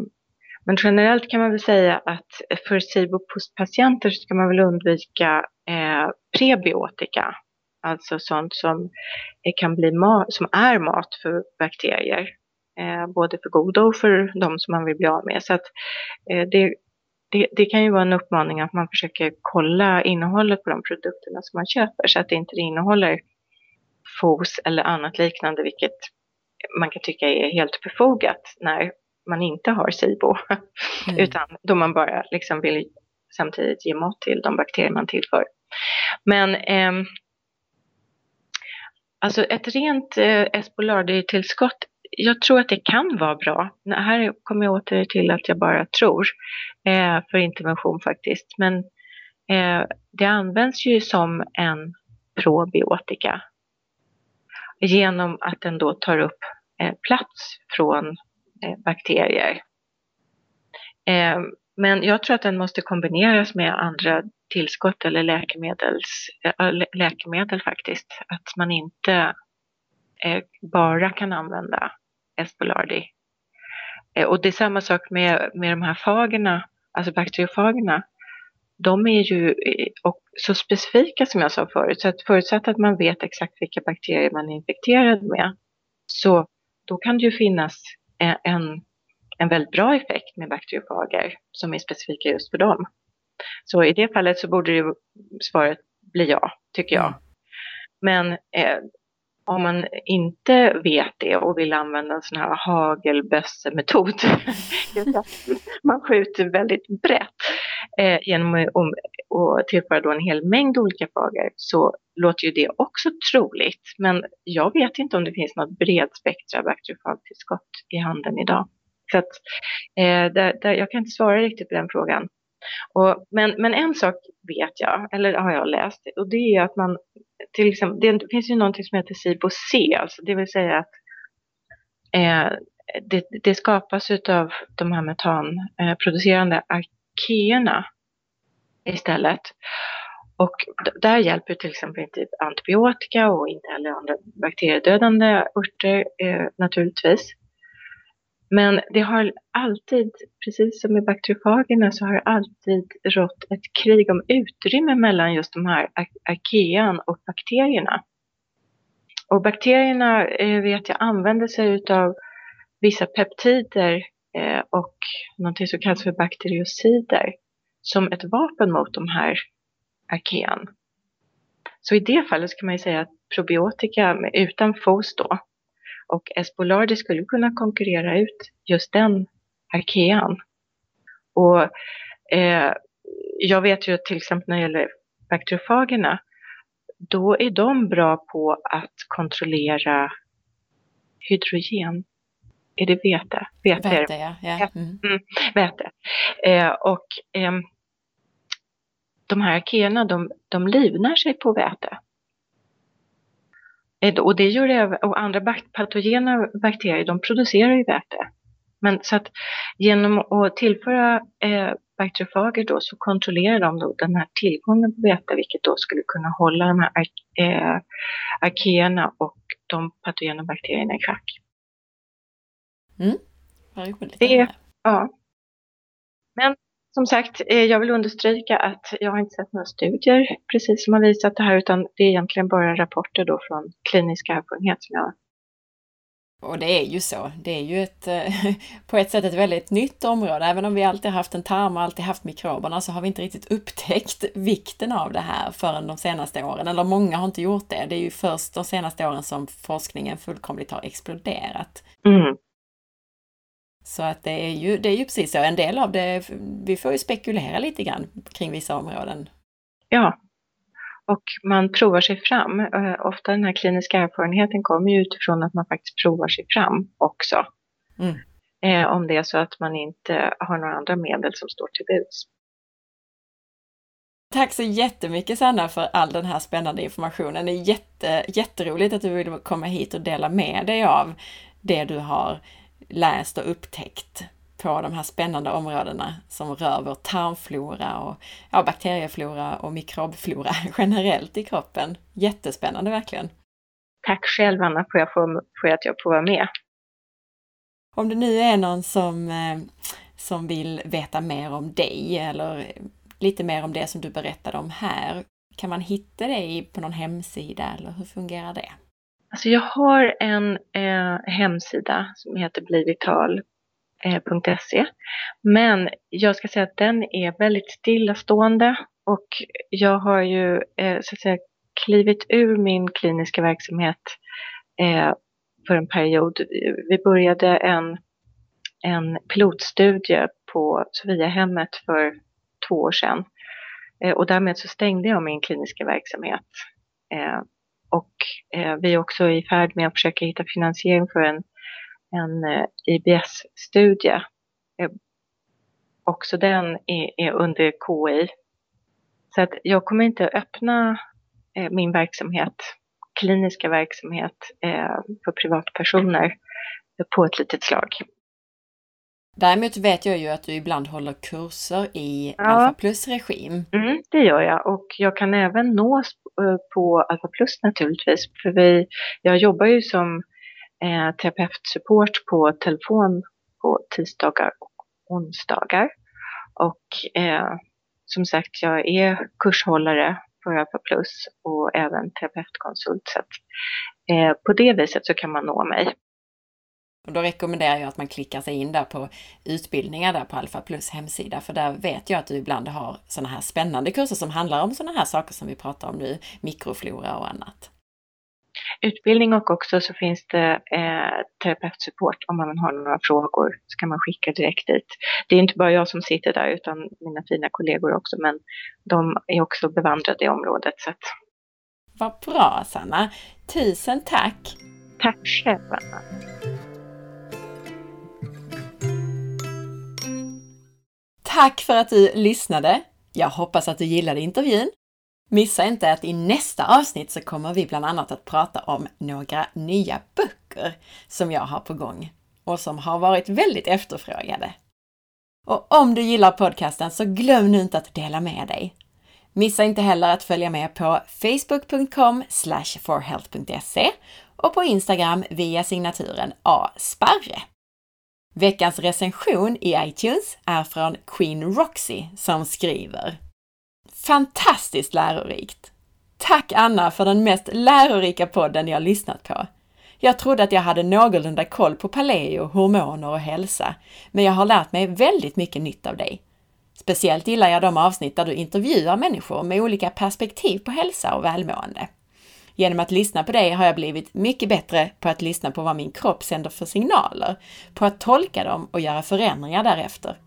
Speaker 2: men generellt kan man väl säga att för SIBO-patienter ska man väl undvika eh, prebiotika, alltså sånt som kan bli som är mat för bakterier, eh, både för goda och för de som man vill bli av med. Så att, eh, det, det, det, kan ju vara en uppmaning att man försöker kolla innehållet på de produkterna som man köper så att det inte innehåller FOS eller annat liknande, vilket man kan tycka är helt befogat när man inte har SIBO, mm. [LAUGHS] utan då man bara liksom vill samtidigt ge mat till de bakterier man tillför. Men eh, alltså ett rent eh, Espolardi-tillskott, jag tror att det kan vara bra. Här kommer jag åter till att jag bara tror eh, för intervention faktiskt. Men eh, det används ju som en probiotika genom att den då tar upp eh, plats från Eh, bakterier. Eh, men jag tror att den måste kombineras med andra tillskott eller läkemedels, äh, läkemedel faktiskt. Att man inte bara kan använda Espolardi. Äh, och det är samma sak med, med de här fagerna, alltså bakteriofagerna. De är ju och så specifika som jag sa förut, så att förutsatt att man vet exakt vilka bakterier man är infekterad med, så då kan det ju finnas en, en väldigt bra effekt med bakteriofager som är specifika just för dem. Så i det fallet så borde det svaret bli ja, tycker jag. Mm. Men eh, om man inte vet det och vill använda en sån här hagelbössemetod, [LAUGHS] man skjuter väldigt brett eh, genom att tillföra då en hel mängd olika fager, så låter ju det också troligt. Men jag vet inte om det finns något bredspektra bakteriofagtillskott i handeln idag. Så att, eh, där, där, jag kan inte svara riktigt på den frågan. Och, men, men en sak vet jag, eller har jag läst, och det är att man till exempel, det finns ju någonting som heter SIBO-C, alltså det vill säga att eh, det, det, skapas av de här metanproducerande eh, arkeerna istället. Och där hjälper till exempel inte antibiotika och inte heller andra bakteriedödande örter eh, naturligtvis. Men det har alltid, precis som med bakteriofagerna, så har det alltid rått ett krig om utrymme mellan just de här arkean och bakterierna. Och bakterierna eh, vet jag använder sig av vissa peptider eh, och någonting som kallas för bakteriocider som ett vapen mot de här arkean. Så i det fallet kan man ju säga att probiotika utan FOS då och Espolardi skulle kunna konkurrera ut just den arkean. Och eh, jag vet ju till exempel när det gäller bakteriofagerna, då är de bra på att kontrollera hydrogen. Är det vete?
Speaker 1: Vete, vete ja. ja.
Speaker 2: Mm. Mm, vete. Eh, och eh, de här arkeerna, de, de livnär sig på väte. Eh, och det gör det, och andra patogena bakterier, de producerar ju väte. Men så att genom att tillföra eh, bakteriofager då så kontrollerar de då den här tillgången på väte, vilket då skulle kunna hålla de här eh, arkeerna och de patogena bakterierna i schack.
Speaker 1: Mm.
Speaker 2: Det, ja. Men som sagt, eh, jag vill understryka att jag har inte sett några studier precis som har visat det här, utan det är egentligen bara rapporter då från klinisk erfarenhet som jag
Speaker 1: och det är ju så. Det är ju ett, eh, [LAUGHS] på ett sätt ett väldigt nytt område. Även om vi alltid haft en tarm och alltid haft mikroberna så har vi inte riktigt upptäckt [LAUGHS] vikten av det här förrän de senaste åren. Eller många har inte gjort det. Det är ju först de senaste åren som forskningen fullkomligt har exploderat. Mm. Så att det är ju, det är ju precis så. En del av det, vi får ju spekulera lite grann kring vissa områden.
Speaker 2: Ja, och man provar sig fram. Eh, ofta den här kliniska erfarenheten kommer ju utifrån att man faktiskt provar sig fram också. Mm. Eh, om det är så att man inte har några andra medel som står till buds.
Speaker 1: Tack så jättemycket Sanna för all den här spännande informationen. Det är jätte, jätteroligt att du vill komma hit och dela med dig av det du har läst och upptäckt på de här spännande områdena som rör vår tarmflora och ja, bakterieflora och mikrobflora [LAUGHS] generellt i kroppen. Jättespännande verkligen!
Speaker 2: Tack själv Anna för, jag får, för att jag får vara med.
Speaker 1: Om det nu är någon som, eh, som vill veta mer om dig eller lite mer om det som du berättade om här, kan man hitta dig på någon hemsida eller hur fungerar det?
Speaker 2: Alltså jag har en eh, hemsida som heter blivital.se. Men jag ska säga att den är väldigt stillastående och jag har ju eh, så att säga klivit ur min kliniska verksamhet eh, för en period. Vi började en, en pilotstudie på Sofiahemmet för två år sedan eh, och därmed så stängde jag min kliniska verksamhet. Eh, och eh, vi är också i färd med att försöka hitta finansiering för en, en eh, IBS-studie. Eh, också den är, är, under KI. Så att jag kommer inte öppna eh, min verksamhet, kliniska verksamhet eh, för privatpersoner på ett litet slag.
Speaker 1: Däremot vet jag ju att du ibland håller kurser i ja. Alpha Plus-regim.
Speaker 2: Mm, det gör jag och jag kan även nås eh, på Alpha Plus naturligtvis. För vi, jag jobbar ju som eh, terapeutsupport på telefon på tisdagar och onsdagar. Och eh, som sagt, jag är kurshållare för Alpha Plus och även terapeutkonsult. Så att, eh, på det viset så kan man nå mig.
Speaker 1: Och då rekommenderar jag att man klickar sig in där på utbildningar där på Alpha Plus hemsida, för där vet jag att du ibland har sådana här spännande kurser som handlar om sådana här saker som vi pratar om nu, mikroflora och annat.
Speaker 2: Utbildning och också så finns det eh, terapeutsupport om man har några frågor så kan man skicka direkt dit. Det är inte bara jag som sitter där utan mina fina kollegor också men de är också bevandrade i området. Så att...
Speaker 1: Vad bra Sanna! Tusen tack!
Speaker 2: Tack själv Anna!
Speaker 1: Tack för att du lyssnade! Jag hoppas att du gillade intervjun. Missa inte att i nästa avsnitt så kommer vi bland annat att prata om några nya böcker som jag har på gång och som har varit väldigt efterfrågade. Och om du gillar podcasten så glöm nu inte att dela med dig. Missa inte heller att följa med på facebook.com forhealth.se och på Instagram via signaturen asparre. Veckans recension i iTunes är från Queen Roxy som skriver Fantastiskt lärorikt! Tack Anna för den mest lärorika podden jag lyssnat på. Jag trodde att jag hade någorlunda koll på paleo, hormoner och hälsa, men jag har lärt mig väldigt mycket nytt av dig. Speciellt gillar jag de avsnitt där du intervjuar människor med olika perspektiv på hälsa och välmående. Genom att lyssna på dig har jag blivit mycket bättre på att lyssna på vad min kropp sänder för signaler, på att tolka dem och göra förändringar därefter.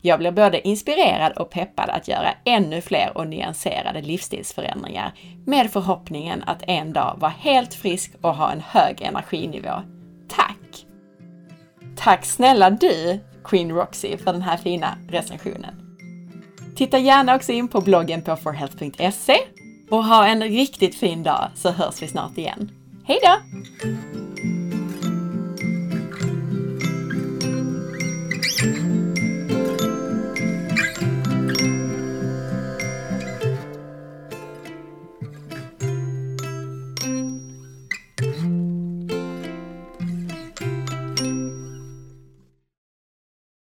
Speaker 1: Jag blir både inspirerad och peppad att göra ännu fler och nyanserade livsstilsförändringar med förhoppningen att en dag vara helt frisk och ha en hög energinivå. Tack! Tack snälla du, Queen Roxy, för den här fina recensionen. Titta gärna också in på bloggen på forhealth.se och ha en riktigt fin dag så hörs vi snart igen. Hej då!